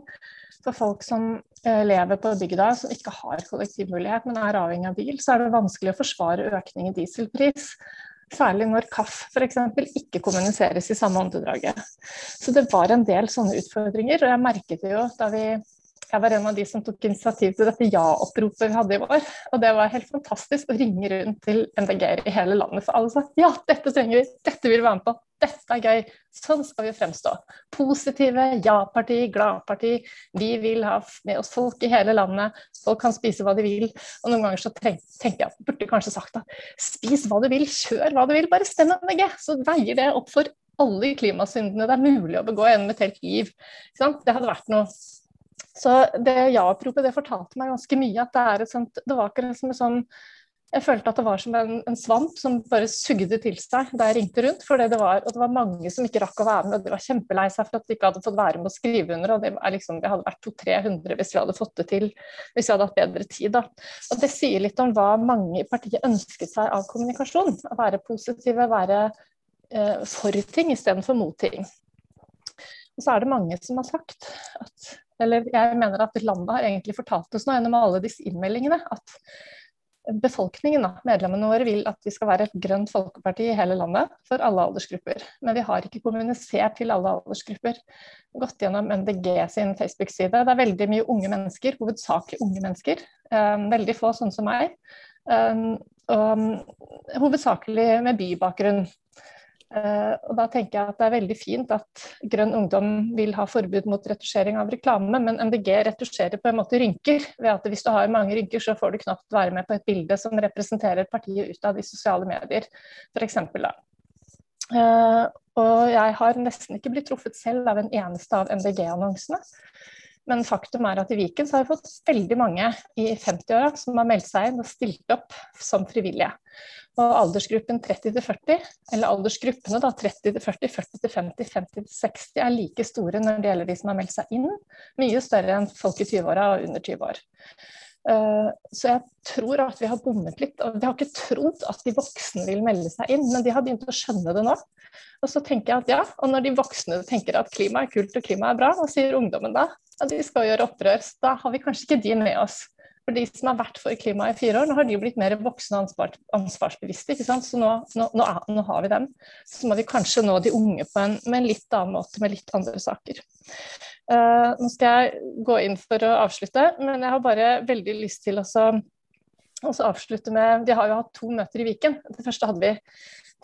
for folk som uh, lever på bygda som ikke har kollektivmulighet, men er avhengig av bil, så er det vanskelig å forsvare økning i dieselpris. Særlig når KAF f.eks. ikke kommuniseres i samme åndedraget. Så det var en del sånne utfordringer, og jeg merket det jo da vi jeg var en av de som tok initiativ til dette ja-oppropet vi hadde i år. Og det var helt fantastisk å ringe rundt til MDG-er i hele landet. For alle sa ja, dette trenger vi, dette vil vi være med på, dette er gøy. Sånn skal vi fremstå. Positive, ja-parti, glad-parti. Vi vil ha med oss folk i hele landet. Folk kan spise hva de vil. Og noen ganger så tenker jeg at burde kanskje sagt da spis hva du vil, kjør hva du vil, bare stem MDG. Så veier det opp for alle klimasyndene det er mulig å begå gjennom et helt liv. Det hadde vært noe så det ja-oppropet det fortalte meg ganske mye. at Det er et sånt, det var akkurat som en sånn jeg følte at det var som en, en, svamp som bare sugde til seg da jeg ringte rundt. For det var, og det var mange som ikke rakk å være med, og de var kjempelei seg for at de ikke hadde fått være med å skrive under. og Det, liksom, det hadde vært 200-300 hvis vi hadde fått det til, hvis vi hadde hatt bedre tid. Da. Og Det sier litt om hva mange i partiet ønsket seg av kommunikasjon. Å være positive, være eh, for ting istedenfor mot ting. Og så er det mange som har sagt at eller jeg mener at landet har egentlig fortalt oss nå gjennom alle disse innmeldingene at befolkningen, medlemmene våre, vil at vi skal være et grønt folkeparti i hele landet for alle aldersgrupper. Men vi har ikke kommunisert til alle aldersgrupper. Gått gjennom MDG sin Facebook-side. Det er veldig mye unge mennesker, hovedsakelig unge mennesker. Um, veldig få sånne som meg. Um, og hovedsakelig med bybakgrunn. Uh, og da tenker jeg at Det er veldig fint at Grønn Ungdom vil ha forbud mot retusjering av reklame, men MDG retusjerer på en måte rynker. ved at Hvis du har mange rynker, så får du knapt være med på et bilde som representerer partiet ut av de sosiale medier, f.eks. Uh, og jeg har nesten ikke blitt truffet selv av en eneste av MDG-annonsene. Men faktum er at i Viken så har vi fått veldig mange i 50-åra som har meldt seg inn og stilt opp som frivillige. Og aldersgruppen 30 40, eller aldersgruppene da, 30 40, 40 50, 50 60 er like store når det gjelder de som har meldt seg inn. Mye større enn folk i 20-åra og under 20 år. Uh, så jeg tror at vi har bommet litt. og Vi har ikke trodd at de voksne vil melde seg inn, men de har begynt å skjønne det nå. Og så tenker jeg at ja, og når de voksne tenker at klima er kult og klima er bra, hva sier ungdommen da? Ja, de skal gjøre opprør. Så da har vi kanskje ikke de med oss. For de som har vært for klimaet i fire år, nå har de blitt mer voksne og ansvar, ansvarsbevisste. ikke sant? Så nå, nå, nå, nå, har vi dem. Så må vi kanskje nå de unge på en, med en litt annen måte, med litt andre saker. Uh, nå skal jeg gå inn for å avslutte, men jeg har bare veldig lyst til å avslutte med Vi har jo hatt to møter i Viken. Det første hadde vi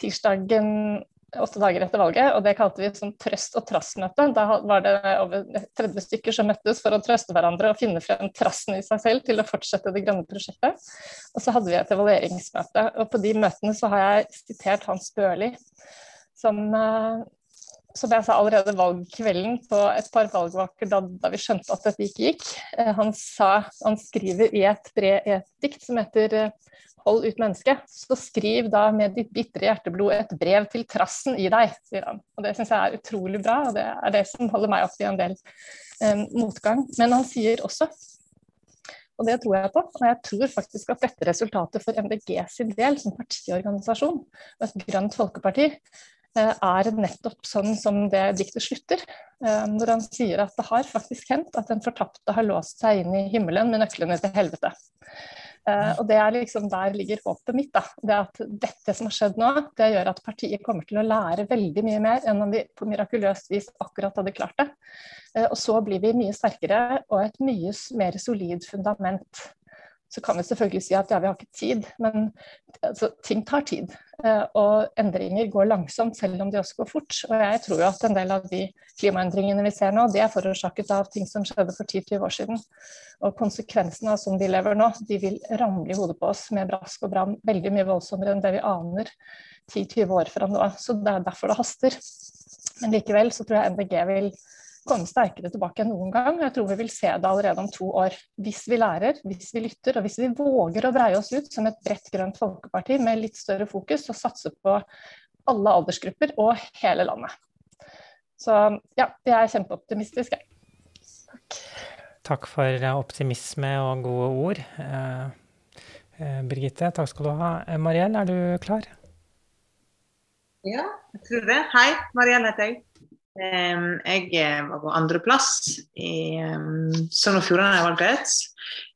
tirsdagen åtte dager etter valget, og det kalte vi sånn trøst- og trassmøte. Da var det over 30 stykker som møttes for å trøste hverandre og finne frem trassen i seg selv til å fortsette det grønne prosjektet. Og så hadde vi et evalueringsmøte, og på de møtene så har jeg sitert Hans Børli, som, eh, som jeg sa allerede valgkvelden på et par valgvaker da, da, vi skjønte at dette ikke gikk. Eh, han, sa, han skriver i et, brev, et dikt som heter eh, hold ut menneske, så skriv da med ditt bitre hjerteblod et brev til trassen i deg, sier han. Og Det syns jeg er utrolig bra, og det er det som holder meg opp i en del eh, motgang. Men han sier også, og det tror jeg på, og jeg tror faktisk at dette resultatet for MDG sin del som partiorganisasjon, og et grønt folkeparti, er nettopp sånn som det diktet slutter. Når han sier at det har faktisk hendt at den fortapte har låst seg inn i himmelen med nøklene til helvete. Uh, og det er liksom Der ligger håpet mitt. da, det at Dette som har skjedd nå, det gjør at partiet kommer til å lære veldig mye mer enn om vi på mirakuløst vis akkurat hadde klart det. Og så blir vi mye sterkere og et mye mer solid fundament så kan vi selvfølgelig si at ja, vi har ikke tid, men altså, ting tar tid. Eh, og endringer går langsomt, selv om de også går fort. Og jeg tror jo at en del av de klimaendringene vi ser nå, de er forårsaket av ting som skjedde for 10-20 år siden. Og konsekvensene av sånn vi lever nå, de vil ramle i hodet på oss med brask og bram veldig mye voldsommere enn det vi aner 10-20 år fra nå. Så det er derfor det haster. Men likevel så tror jeg MDG vil komme sterkere tilbake enn noen gang. Jeg tror vi vil se det allerede om to år. Hvis vi lærer, hvis vi lytter, og hvis vi våger å breie oss ut som et bredt grønt folkeparti med litt større fokus og satse på alle aldersgrupper og hele landet. Så ja, jeg er kjempeoptimistisk, jeg. Takk. Takk for optimisme og gode ord. Eh, eh, Birgitte, takk skal du ha. Eh, Mariell, er du klar? Ja, jeg tror det. Hei, Mariell heter jeg. Jeg eh, var på andreplass i Sogn og Fjordane valgkrets.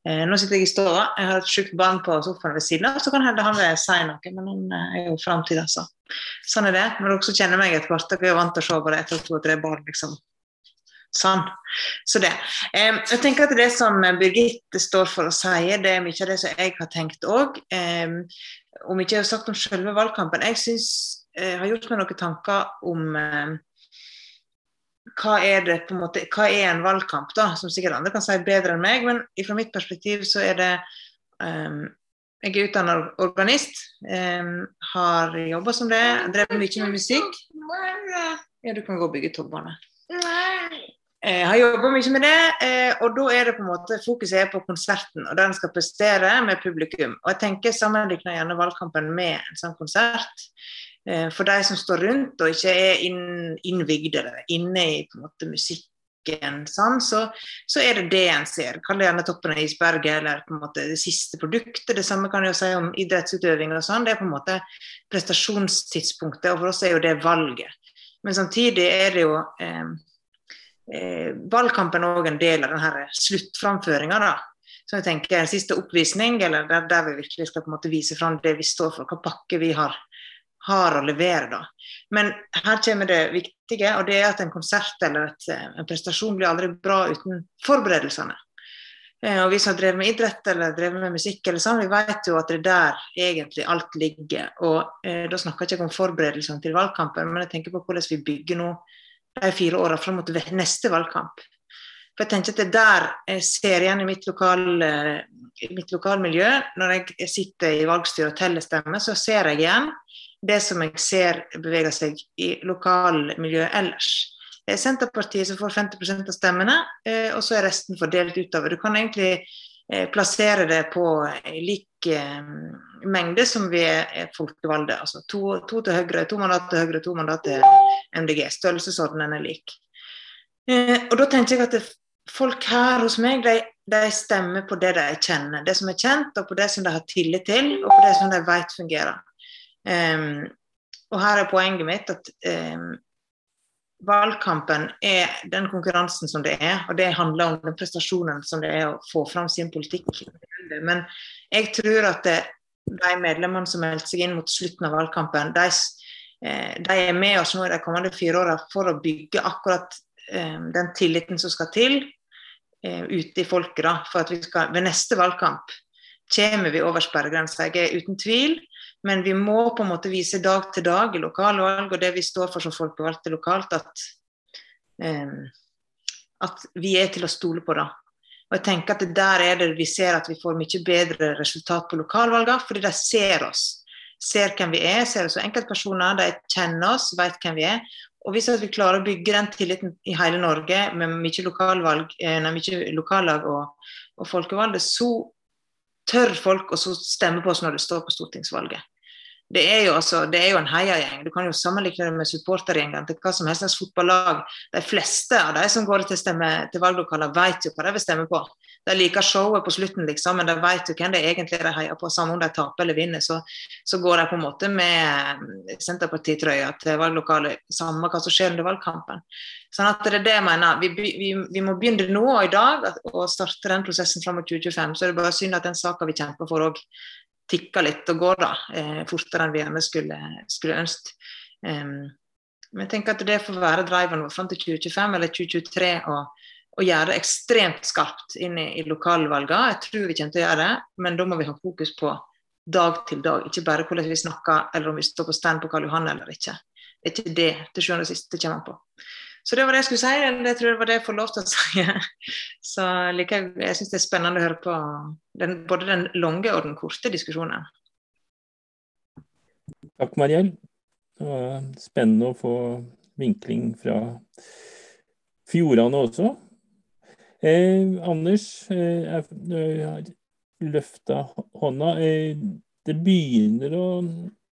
Eh, nå sitter jeg i stua. Jeg har et sjukt barn på sofaen ved siden av, så kan hende han vil si noe, men han eh, er jo framtid, altså. Sånn er det. Når dere også kjenner meg etter hvert, jeg er vant til å se på det etter to og tre barn, liksom. Sånn. Så det. Jeg tenker at det som Birgitte står for å si, det er mye av det som jeg har tenkt òg. Om ikke jeg har sagt om selve valgkampen. Jeg synes, jeg har gjort meg noen tanker om hva er det en måte, hva er en valgkamp, da, som sikkert andre kan si bedre enn meg. Men fra mitt perspektiv så er det um, jeg er utdannet organist. har jobba som det. Drevet mye med musikk. Ja, du kan gå og bygge togbane. Jeg har jobba mye med det, og da er det på en måte fokuset er på konserten og der en skal prestere med publikum. Og jeg tenker sammenligner gjerne valgkampen med en sånn konsert. For de som står rundt og ikke er eller inne i på en måte musikken, sånn, så, så, er det det en ser. Kall det gjerne toppen av isberget eller på en måte det siste produktet. Det samme kan jeg si om idrettsutøving og sånn. Det er på en måte prestasjonstidspunktet, og for oss er jo det valget. Men samtidig er det jo eh, eh, valgkampen òg en del av denne sluttframføringa. Så jeg tenker en siste oppvisning, eller der, der vi virkelig skal på en måte vise fram det vi står for, hva pakke vi har har å levere. da. Men her kommer det viktige, og det er at en konsert eller et, en prestasjon blir aldri bra uten forberedelsene. Eh, og Vi som har drevet med idrett eller drevet med musikk, eller sånn, vi vet jo at det er der egentlig alt ligger. og eh, Da snakker jeg ikke om forberedelsene til valgkampen, men jeg tenker på hvordan vi bygger nå de fire åra fram mot neste valgkamp. For jeg tenker at Det der jeg ser igjen i mitt, lokal, i mitt lokalmiljø, når jeg sitter i valgstyret og teller stemmer, så ser jeg igjen det som jeg ser beveger seg i lokalmiljøet ellers. Det er Senterpartiet som får 50% av stemmene, eh, og så er resten fordelt utover. Du kan egentlig eh, plassere det på lik eh, mengde som vi er folkevalgte. Altså to, to, til Høyre, to mandat til Høyre, to mandat til MDG. Størrelsesordenen er lik. Og da tenker jeg at folk her hos meg de, de, stemmer på det de kjenner. Det som er kjent, og på det som de har tillit til, og på det som de vet fungerer. Um, og her er poenget mitt at um, valgkampen er den konkurransen som det er, og det handler om den prestasjonen som det er å få fram sin politikk. Men jeg tror at det, de medlemmene som meldte seg inn mot slutten av valgkampen, de, eh, de, er med oss nå i de kommende fire åra for å bygge akkurat um, den tilliten som skal til uh, ute i folket. Da, for at vi skal, ved neste valgkamp kommer vi over sperregrensa. Jeg er uten tvil men vi må på en måte vise dag til dag i lokalvalg og det vi står for som folkevalgte lokalt, at, um, at vi er til å stole på. da. Og jeg tenker at Der er det vi ser at vi får mye bedre resultat på lokalvalgene, fordi de ser oss. Ser hvem vi er, ser oss som enkeltpersoner, de kjenner oss, vet hvem vi er. Og Hvis vi klarer å bygge den tilliten i hele Norge med mye, lokalvalg, eh, nei, mye lokallag og, og folkevalgte, så tør folk å stemme på oss når det står på stortingsvalget det er, jo altså, det er jo en heiagjeng. Du kan jo sammenligne det med supportergjengen til hva som helst slags fotballag. De fleste av de som går til, til valglokaler, vet jo hva de vil stemme på. De liker showet på slutten, liksom, men de vet jo hvem det egentlig er de heier på. Samme om de taper eller vinner, så, så går de på en måte med Senterpartitrøya til valglokalet, samme hva som skjer under valgkampen. Sånn at det er det jeg mener. Vi, vi, vi må begynne nå og i dag å starte den prosessen fram mot 2025. Så er det bare synd at den saka vi kjemper for òg tikker litt og går da, eh, fortere enn vi gjerne skulle, skulle ønske. Um, men jeg tenker at det får være driveren vår fram til 2025 eller 2023 og, og gjøre det ekstremt skarpt inn i, i lokalvalgene. Jeg tror vi kommer til å gjøre det, men da må vi ha fokus på dag til dag. Ikke bare hvordan vi snakker eller om vi står på stand på Karl Johan eller ikke. Det er ikke det til sjuende og sist det kommer på. Så det var det jeg skulle si. Det tror jeg var det jeg får lov til å <laughs> si. Så like, jeg syns det er spennende å høre på den, både den lange og den korte diskusjonen. Takk, Mariell. Det var spennende å få vinkling fra fjordene også. Eh, Anders eh, har løfta hånda. Eh, det begynner å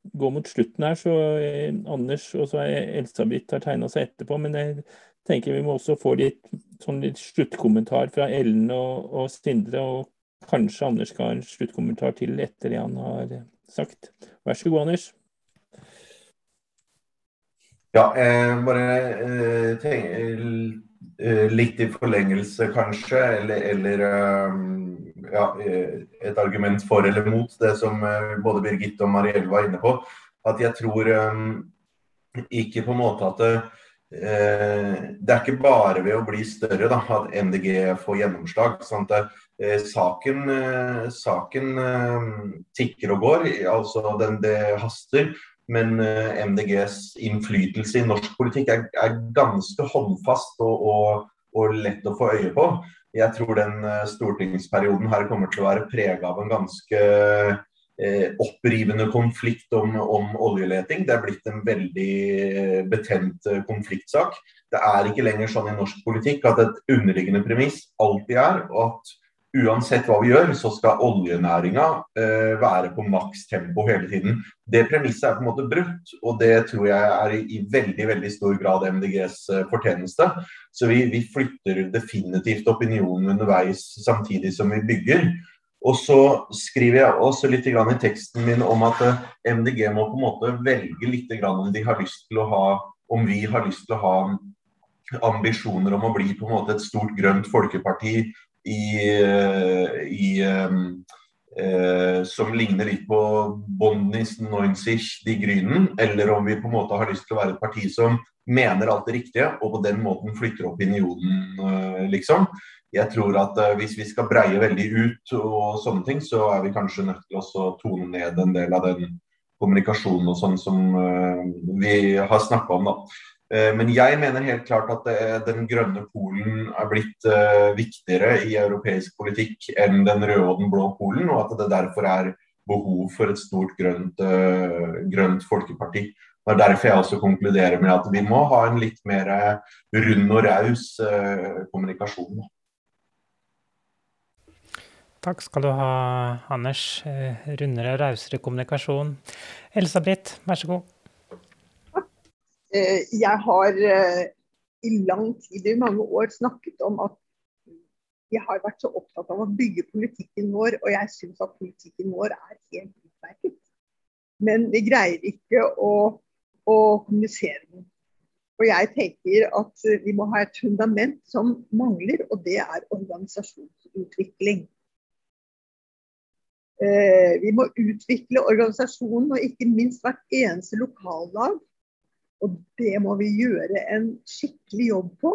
gå mot slutten her, så eh, Anders og så Elsabeth har tegna seg etterpå. Men jeg tenker vi må også få litt, sånn litt sluttkommentar fra Ellen og, og Sindre. Og kanskje Anders skal ha en sluttkommentar til etter det han har sagt. Vær så god, Anders. Ja, eh, bare eh, eh, litt i forlengelse, kanskje, eller, eller um ja, eh, et argument for eller mot det som eh, både Birgitte og Marielle var inne på. At jeg tror um, ikke på en måte at det, det er ikke bare ved å bli større da, at MDG får gjennomslag. Sant? uh, Saken, saken tikker og går, altså den, det haster. Men MDGs innflytelse i norsk politikk er, er ganske håndfast og, og, og lett å få øye på jeg tror den eh, stortingsperioden her kommer til å være prega av en ganske eh, opprivende konflikt om, om, oljeleting. Det er blitt en veldig betent konfliktsak. Det er ikke lenger sånn i norsk politikk at et underliggende premiss alltid er at uansett hva vi gjør, så skal oljenæringa eh, være på makstempo hele tiden. Det premisset er på en måte brutt, og det tror jeg er i, veldig veldig stor grad MDGs eh, fortjeneste. Så vi, vi, flytter definitivt opinionen underveis samtidig som vi bygger. Og så skriver jeg også litt i teksten min om at eh, MDG må på en måte velge litt om de har lyst til å ha om vi har lyst til å ha ambisjoner om å bli på en måte et stort grønt folkeparti i, eh, i um, eh, som ligner litt på Bondnis 90 De Grünen, eller om vi på en måte har lyst til å være et parti som mener alt det riktige, og på den måten flytter opinionen, eh, liksom. Jeg tror at uh, hvis vi skal breie veldig ut og sånne ting, så er vi kanskje nødt til å tone ned en del av den kommunikasjonen og sånn som uh, vi har snakka om, da. Eh, men jeg mener helt klart at den grønne polen er blitt eh, viktigere i europeisk politikk enn den røde og den blå polen, og at det derfor er behov for et stort grønt, eh, grønt folkeparti. Det er derfor jeg også konkluderer med at vi må ha en litt mer rund og raus kommunikasjon. Takk skal du ha, Anders. Rundere og rausere kommunikasjon. Elsa-Britt, vær så god. Eh, jeg har eh, i lang tid, i mange år, snakket om at vi har vært så opptatt av å bygge politikken vår, og jeg syns at politikken vår er helt utmerket. Men vi greier ikke å, å kommunisere den. Og jeg tenker at vi må ha et fundament som mangler, og det er organisasjonsutvikling. Eh, vi må utvikle organisasjonen, og ikke minst hvert eneste lokallag og det må vi gjøre en skikkelig jobb på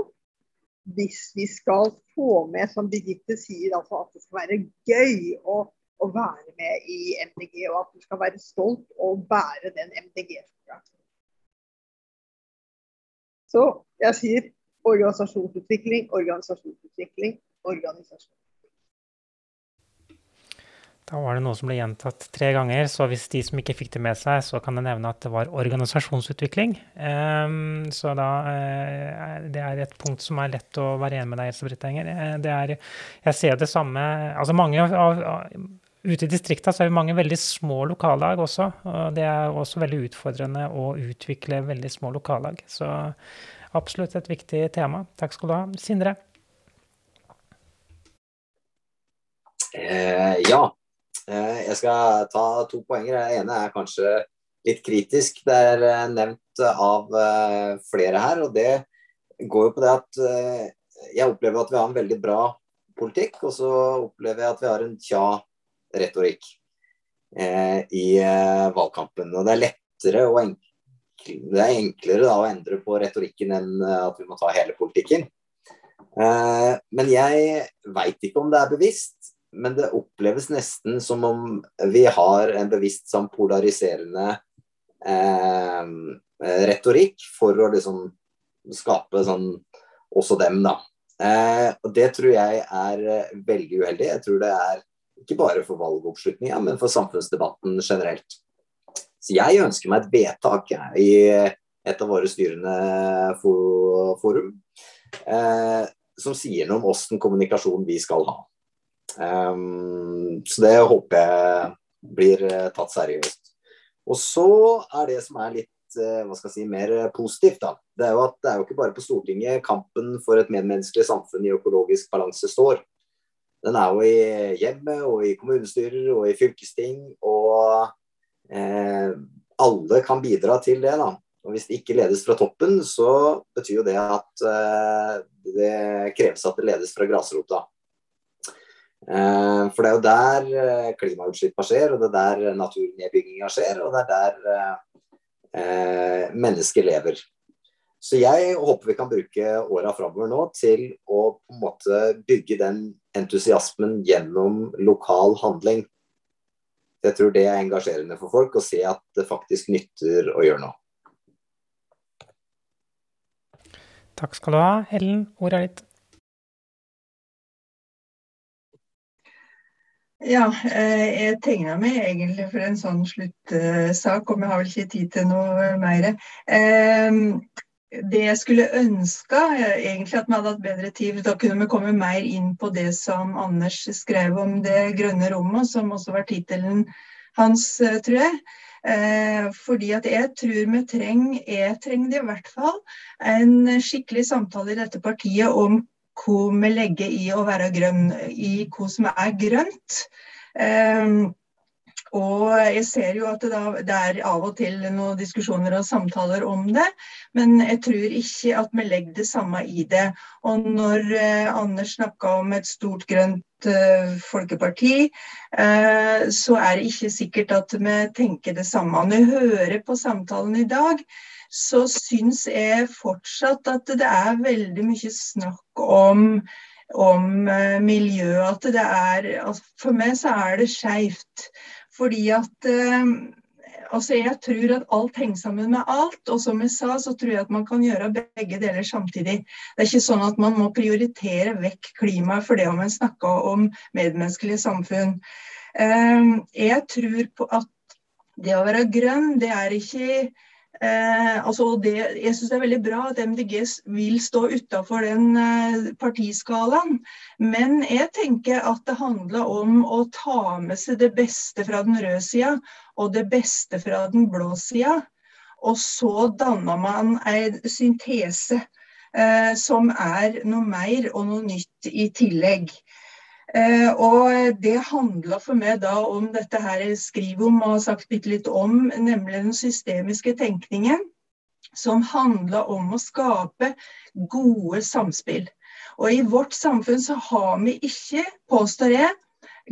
hvis vi skal få med, som Birgitte sier, altså at det skal være gøy å, å være med i MDG, og at du skal være stolt og bære den MDG-flagga. Så jeg sier organisasjonsutvikling, organisasjonsutvikling, organisasjon. Da var det noe som ble gjentatt tre ganger, så hvis de som ikke fikk det med seg, så kan jeg nevne at det var organisasjonsutvikling. Um, så da uh, Det er et punkt som er lett å være enig med deg Else Britt Enger. Uh, det er Jeg ser det samme Altså mange av, Ute i distrikta er vi mange veldig små lokallag også. Og det er også veldig utfordrende å utvikle veldig små lokallag. Så absolutt et viktig tema. Takk skal du ha. Sindre? Eh, ja, Eh, jeg skal ta to poenger. Det ene er kanskje litt kritisk. Det er eh, nevnt av eh, flere her. og Det går jo på det at jeg opplever at vi har en veldig bra politikk, og så opplever jeg at vi har en tja-retorikk i valgkampen. Og det er lettere og enklere det er enklere da, å endre på retorikken enn at vi må ta hele politikken. men jeg veit ikke om det er bevisst men det oppleves nesten som om vi har en bevisst sånn polariserende eh, retorikk for å liksom skape sånn også dem, da. Eh, og Det tror jeg er eh, veldig uheldig. Jeg tror det er ikke bare for valgoppslutninga, men for samfunnsdebatten generelt. Så jeg ønsker meg et vedtak jeg, i et av våre styrende forum eh, som sier noe om åssen kommunikasjon vi skal ha. Um, så det håper jeg blir eh, tatt seriøst. Og så er det som er litt eh, hva skal jeg si, mer positivt, da. Det er jo at det er jo ikke bare på Stortinget kampen for et medmenneskelig samfunn i økologisk balanse står. Den er jo i hjemmet og i kommunestyrer og i fylkesting. Og eh, alle kan bidra til det. da. Og Hvis det ikke ledes fra toppen, så betyr jo det at eh, det kreves at det ledes fra grasrota. Eh, for det er jo der eh, klimautslippene skjer, og det er der naturnedbygginga skjer, og det er der eh, mennesker lever. Så jeg håper vi kan bruke åra framover nå til å på en måte bygge den entusiasmen gjennom lokal handling. Jeg tror det er engasjerende for folk å se at det faktisk nytter å gjøre noe. Takk skal du ha. Ellen, ordet er ditt. Ja, jeg tegna meg egentlig for en sånn sluttsak, og vi har vel ikke tid til noe mer. Det jeg skulle ønske, egentlig at vi hadde hatt bedre tid. Da kunne vi komme mer inn på det som Anders skrev om det grønne rommet, som også var tittelen hans, tror jeg. Eh, fordi at jeg tror vi trenger, jeg trenger det i hvert fall, en skikkelig samtale i dette partiet om hva vi legger i å være grønn, i hva som er grønt. Eh, og jeg ser jo at det, da, det, er av og til noen diskusjoner og samtaler om det, men jeg tror ikke at vi legger det samme i det. Og når eh, Anders snakka om et stort grønt eh, folkeparti, eh, så er det ikke sikkert at vi tenker det samme. Når jeg hører på samtalen i dag, så syns jeg fortsatt at det er veldig mye snakk om om miljøet. At det er, altså for meg så er det skeivt. Fordi at eh, altså jeg tror at alt henger sammen med alt. Og som jeg sa, så tror jeg at man kan gjøre begge deler samtidig. Det er ikke sånn at man må prioritere vekk klimaet for det om en snakker om medmenneskelige samfunn. Eh, jeg tror på at det å være grønn, det er ikke Eh, altså det, jeg syns det er veldig bra at MDG vil stå utafor den eh, partiskalaen. Men jeg tenker at det handler om å ta med seg det beste fra den røde sida og det beste fra den blå sida. Og så danner man en syntese eh, som er noe mer og noe nytt i tillegg. Eh, og det handler for meg da om dette her jeg skriver om og har sagt bitte litt om, nemlig den systemiske tenkningen. Som handler om å skape gode samspill. Og i vårt samfunn så har vi ikke, påstår jeg,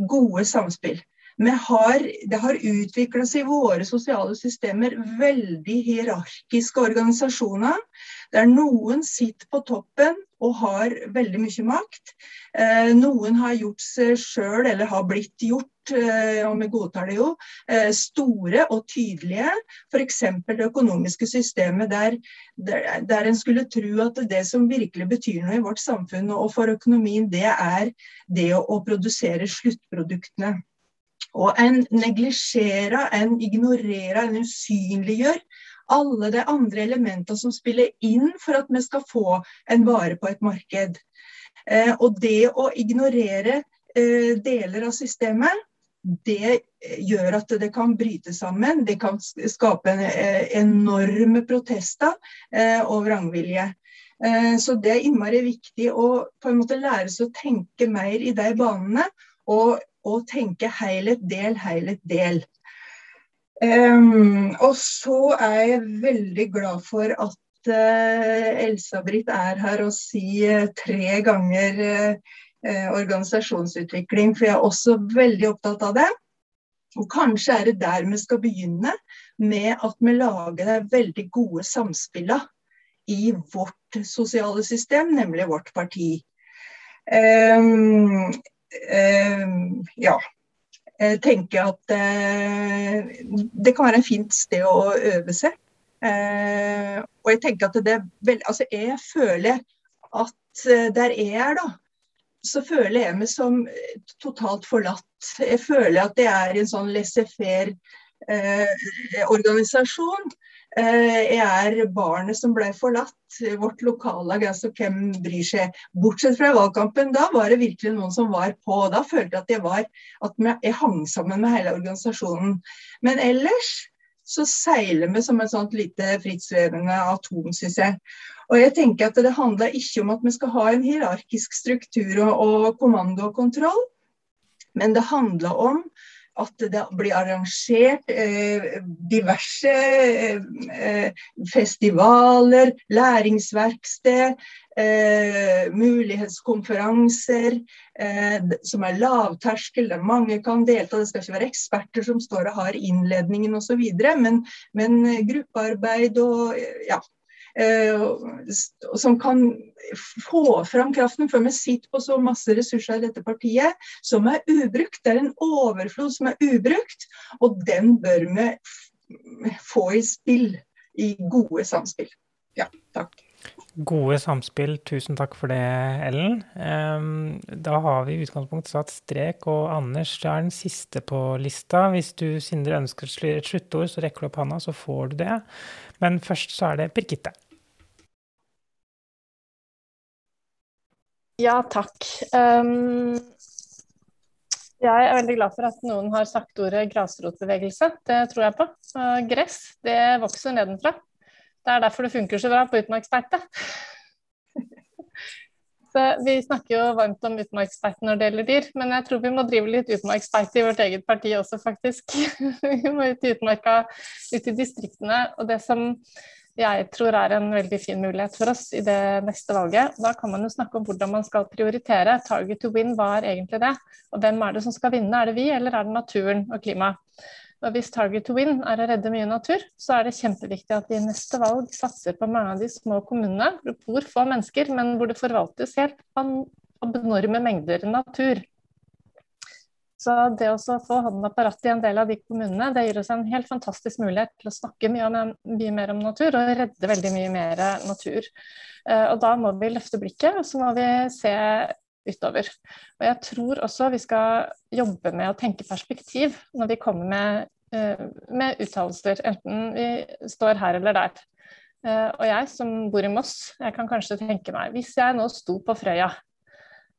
gode samspill. Har, det har utvikla seg i våre sosiale systemer veldig hierarkiske organisasjoner. Der noen sitter på toppen og har veldig mye makt. Eh, noen har gjort seg sjøl, eller har blitt gjort, eh, og vi godtar det jo, eh, store og tydelige. F.eks. det økonomiske systemet der, der, der, en skulle tro at det som virkelig betyr noe i vårt samfunn og for økonomien, det er det å, å produsere sluttproduktene. Og en neglisjerer, en ignorerer, en usynliggjør alle de andre elementene som spiller inn for at vi skal få en vare på et marked. Eh, og det å ignorere eh, deler av systemet, det gjør at det kan bryte sammen. Det kan skape en, eh, enorme protester eh, og vrangvilje. Eh, så det er innmari viktig å på en måte lære seg å tenke mer i de banene. Og, og tenke helhet, del, helhet, del. Um, og så er jeg veldig glad for at uh, Elsa-Britt er her og sier tre ganger uh, organisasjonsutvikling, for jeg er også veldig opptatt av det. Og kanskje er det der vi skal begynne, med at vi lager de veldig gode samspillene i vårt sosiale system, nemlig vårt parti. Um, ja, jeg tenker at eh, det kan være en fint sted å øve seg. Eh, og jeg tenker at det er veldig Altså, jeg føler at eh, der jeg er, da, så føler jeg meg som totalt forlatt. Jeg føler at det er en sånn laissez-faire eh, organisasjon. Eh, jeg er barnet som ble forlatt. Vårt lokallag, altså hvem bryr seg. Bortsett fra valgkampen, da var det virkelig noen som var på. Da følte jeg at jeg var at jeg hang sammen med hele organisasjonen. Men ellers så seiler vi som et sånt lite frittsvevende atom, syns jeg. Og jeg tenker at Det handler ikke om at vi skal ha en hierarkisk struktur og, og kommando og kontroll, men det handler om at det blir arrangert eh, diverse eh, festivaler, læringsverksted, eh, mulighetskonferanser eh, som er lavterskel, der mange kan delta. Det skal ikke være eksperter som står og har innledningen osv., men, men gruppearbeid og ja, Eh, som kan få fram kraften. For vi sitter på så masse ressurser i dette partiet som er ubrukt. Det er en overflod som er ubrukt, og den bør vi få i spill i gode samspill. Ja, takk. Gode samspill, tusen takk for det, Ellen. Da har vi i utgangspunktet satt strek, og Anders er den siste på lista. Hvis du, Sindre, ønsker et sluttord, så rekker du opp handa, så får du det. Men først så er det Birgitte. Ja, takk. Um, jeg er veldig glad for at noen har sagt ordet grasrotbevegelse. Det tror jeg på. Uh, gress, det vokser nedenfra. Det er derfor det funker så bra på utmarksbeite. <laughs> Vi snakker jo varmt om utmarksbeite når det gjelder dyr, men jeg tror vi må drive litt utmarksbeite i vårt eget parti også, faktisk. <laughs> vi må ut i utmarka, ut i distriktene. Og det som jeg tror er en veldig fin mulighet for oss i det neste valget. Da kan man jo snakke om hvordan man skal prioritere. Target to win, hva er egentlig det? Og hvem er det som skal vinne? Er det vi, eller er det naturen og klimaet? Og hvis target to win er å redde mye natur, så er det kjempeviktig at vi i neste valg satser på mange av de små kommunene hvor få mennesker, men hvor det forvaltes helt abnorme mengder natur. Så det å få hånden på rattet i en del av de kommunene, det gir oss en helt fantastisk mulighet til å snakke mye, om, mye mer om natur og redde veldig mye mer natur. Eh, og da må vi løfte blikket, og så må vi se utover. Og jeg tror også vi skal jobbe med å tenke perspektiv når vi kommer med, uh, med uttalelser, enten vi står her eller der. Uh, og jeg som bor i Moss, jeg kan kanskje tenke meg Hvis jeg nå sto på Frøya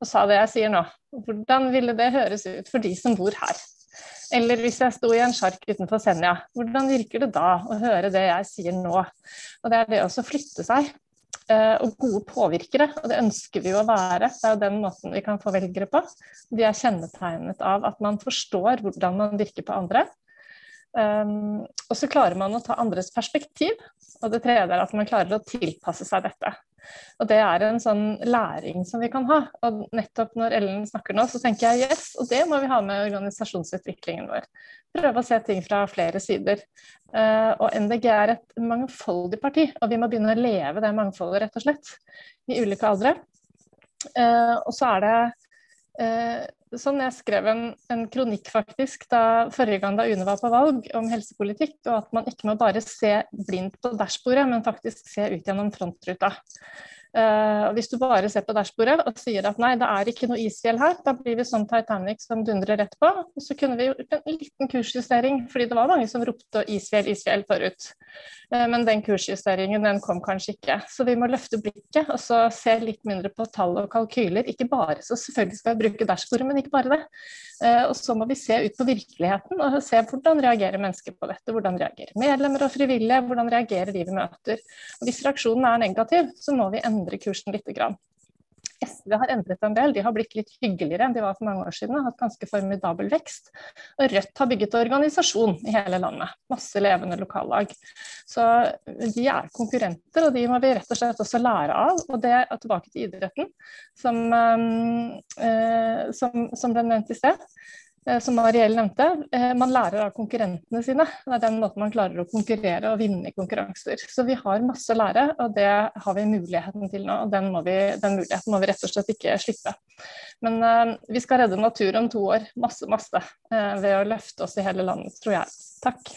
og sa det jeg sier nå, hvordan ville det høres ut for de som bor her? Eller hvis jeg sto i en sjark utenfor Senja, hvordan virker det da å høre det jeg sier nå? Og det er det å flytte seg. Eh, og gode påvirkere, og det ønsker vi jo å være. Det er jo den måten vi kan få velgere på. De er kjennetegnet av at man forstår hvordan man virker på andre. Um, og så klarer man å ta andres perspektiv, og det tredje er at man klarer å tilpasse seg dette. Og det er en sånn læring som vi kan ha. Og nettopp når Ellen snakker nå, så tenker jeg yes, og det må vi ha med organisasjonsutviklingen vår. Prøve å se ting fra flere sider. Uh, og NDG er et mangfoldig parti, og vi må begynne å leve det mangfoldet, rett og slett. I ulike aldre. Uh, og så er det uh, sånn jeg skrev en, en, kronikk faktisk da, forrige gang da UNE var på valg om helsepolitikk, og at man ikke må bare se blindt på dashbordet, men faktisk se ut gjennom frontruta. Uh, hvis du bare ser på dashbordet og sier at nei, det er ikke noe isfjell her, da blir vi sånn Titanic som dundrer rett på. Så kunne vi gjort en liten kursjustering, fordi det var mange som ropte isfjell, isfjell forut. Uh, men den kursjusteringen den kom kanskje ikke. Så vi må løfte blikket og så se litt mindre på tall og kalkyler. Ikke bare, så selvfølgelig skal vi bruke dashbordet, men ikke bare det. Uh, og så må vi se ut på virkeligheten og se hvordan reagerer mennesker på dette. Hvordan reagerer medlemmer og frivillige, hvordan reagerer de vi møter. Og hvis reaksjonen er negativ, så må vi endre kursen litt. SV har endret en del, de har blitt litt hyggeligere enn de var for mange år siden. Har hatt ganske formidabel vekst. Og Rødt har bygget organisasjon i hele landet. Masse levende lokallag. Så de er konkurrenter, og de må vi rett og slett også lære av. Og det er tilbake til idretten, som, øh, som, som ble nevnt i sted. Eh, som Mariell nevnte, eh, man lærer av konkurrentene sine. Det er den måten man klarer å konkurrere og vinne i konkurranser. Så vi har masse å lære, og det har vi muligheten til nå. og Den, vi, den muligheten må vi rett og slett ikke slippe. Men uh, vi skal redde natur om to år, masse, masse, uh, ved å løfte oss i hele landet, tror jeg. Takk.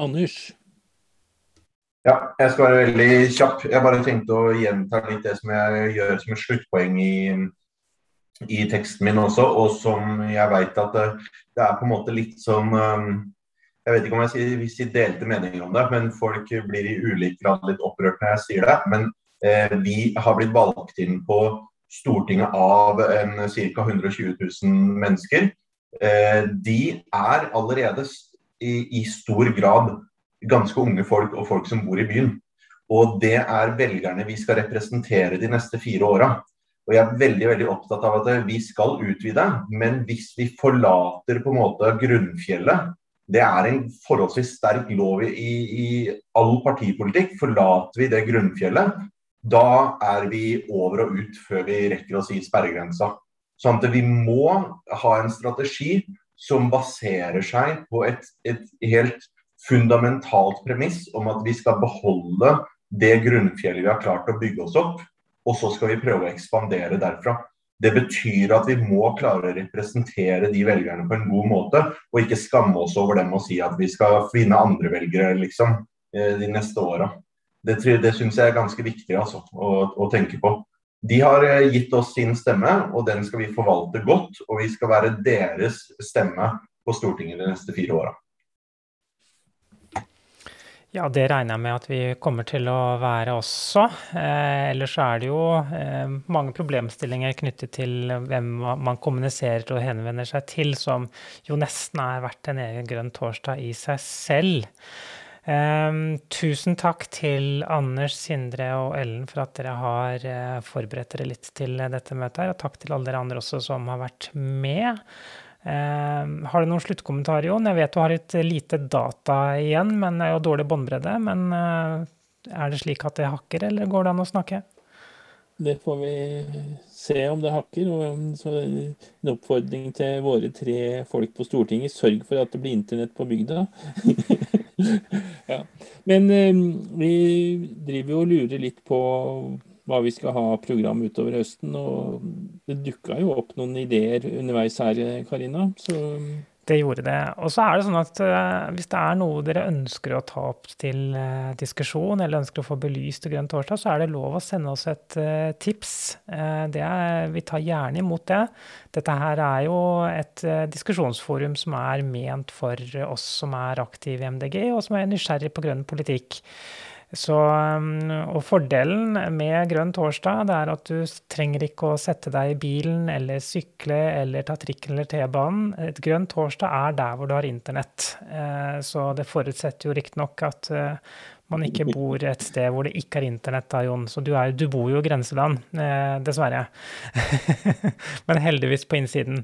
Anders? Ja, jeg skal være veldig kjapp. Jeg bare tenkte å gjenta litt det som jeg gjør som et sluttpoeng i, i teksten min også, og som jeg veit at det, det, er på en måte litt som um, Jeg vet ikke om jeg sier, hvis de delte meninger om det, men folk blir i ulik grad litt opprørt når jeg sier det. Men eh, vi har blitt valgt inn på Stortinget av ca. 120 000 mennesker. Eh, de er allerede i, i stor grad ganske unge folk og folk som bor i byen. Og det er velgerne vi skal representere de neste fire åra. Og jeg er veldig veldig opptatt av at vi skal utvide, men hvis vi forlater på en måte grunnfjellet Det er en forholdsvis sterk lov i, i all partipolitikk. Forlater vi det grunnfjellet, da er vi over og ut før vi rekker å si sperregrensa. Sånn at vi må ha en strategi som baserer seg på et, et helt fundamentalt premiss om at vi skal beholde det grunnfjellet vi har klart å bygge oss opp, og så skal vi prøve å ekspandere derfra. Det betyr at vi må klare å representere de velgerne på en god måte, og ikke skamme oss over dem og si at vi skal finne andre velgere liksom, eh, de neste åra. Det, det syns jeg er ganske viktig altså, å, å, tenke på. De har eh, gitt oss sin stemme, og den skal vi forvalte godt. Og vi skal være deres stemme på Stortinget de neste fire åra. Ja, det regner jeg med at vi kommer til å være også. Eh, ellers er det jo eh, mange problemstillinger knyttet til hvem man kommuniserer og henvender seg til, som jo nesten er verdt en egen grønn torsdag i seg selv. Eh, tusen takk til Anders, Sindre og Ellen for at dere har eh, forberedt dere litt til dette møtet. her, Og takk til alle dere andre også som har vært med. Eh, har du noen sluttkommentar, Jon? Jeg vet du har litt lite data igjen, men jo dårlig båndbredde. Men eh, er det slik at det hakker, eller går det an å snakke? Det får vi se om det hakker. Og en oppfordring til våre tre folk på Stortinget. Sørg for at det blir internett på bygda. <laughs> ja. Men eh, vi driver jo og lurer litt på hva vi skal ha program utover høsten. Og det dukka jo opp noen ideer underveis her, Karina. Så det gjorde det. Og så er det sånn at uh, hvis det er noe dere ønsker å ta opp til uh, diskusjon, eller ønsker å få belyst til Grønn torsdag, så er det lov å sende oss et uh, tips. Er, vi tar gjerne imot det. Dette her er jo et diskusjonsforum som er ment for oss som er aktive i MDG, og som er nysgjerrig på grønn politikk. Så, um, og fordelen med Grønn torsdag det er at du trenger ikke å sette deg i bilen eller sykle eller ta trikken eller T-banen. Et Grønn torsdag er der hvor du har internett. Eh, så det forutsetter jo riktignok at eh, man ikke bor et sted hvor det ikke er internett, da, Jon. Så du, er, du bor jo i grenseland, eh, dessverre. <laughs> Men heldigvis på innsiden.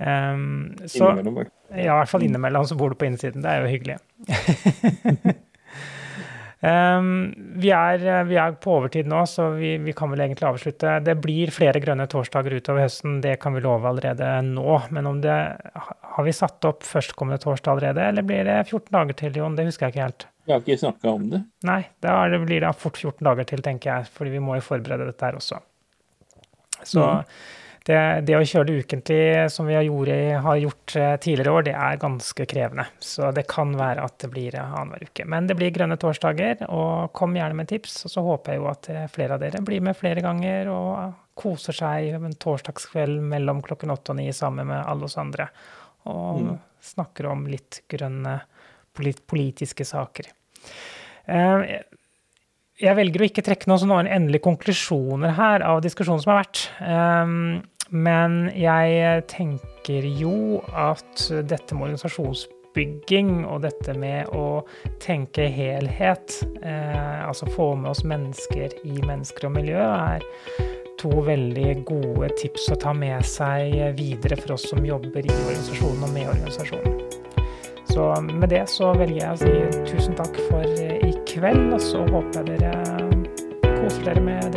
Um, så, ja, i hvert fall innimellom så bor du på innsiden. Det er jo hyggelig. <laughs> Um, vi, er, vi, er, på overtid nå, så vi, vi, kan vel egentlig avslutte. Det blir flere grønne torsdager utover høsten, det kan vi love allerede nå. Men om det har vi satt opp førstkommende torsdag allerede, eller blir det 14 dager til, Jon? Det husker jeg ikke helt. Vi har ikke snakka om det. Nei, da blir det fort 14 dager til, tenker jeg. Fordi vi må jo forberede dette her også. Så mm det, det, å kjøre det ukentlig, som vi har, gjort, har gjort eh, tidligere år, det er ganske krevende. Så det kan være at det blir annenhver uke. Men det blir grønne torsdager, og kom gjerne med tips. Og så håper jeg jo at eh, flere av dere blir med flere ganger og koser seg en torsdagskveld mellom klokken åtte og ni sammen med alle oss andre. Og mm. snakker om litt grønne politiske saker. Eh, jeg velger å ikke trekke noen sånne endelige konklusjoner her av diskusjonen som har vært. Um, men jeg tenker jo at dette med organisasjonsbygging og dette med å tenke helhet, eh, altså få med oss mennesker i mennesker og miljø, er to veldig gode tips å ta med seg videre for oss som jobber i organisasjonen og med organisasjonen. Så med det så velger jeg å si tusen takk for i kveld, og så håper jeg dere koser dere med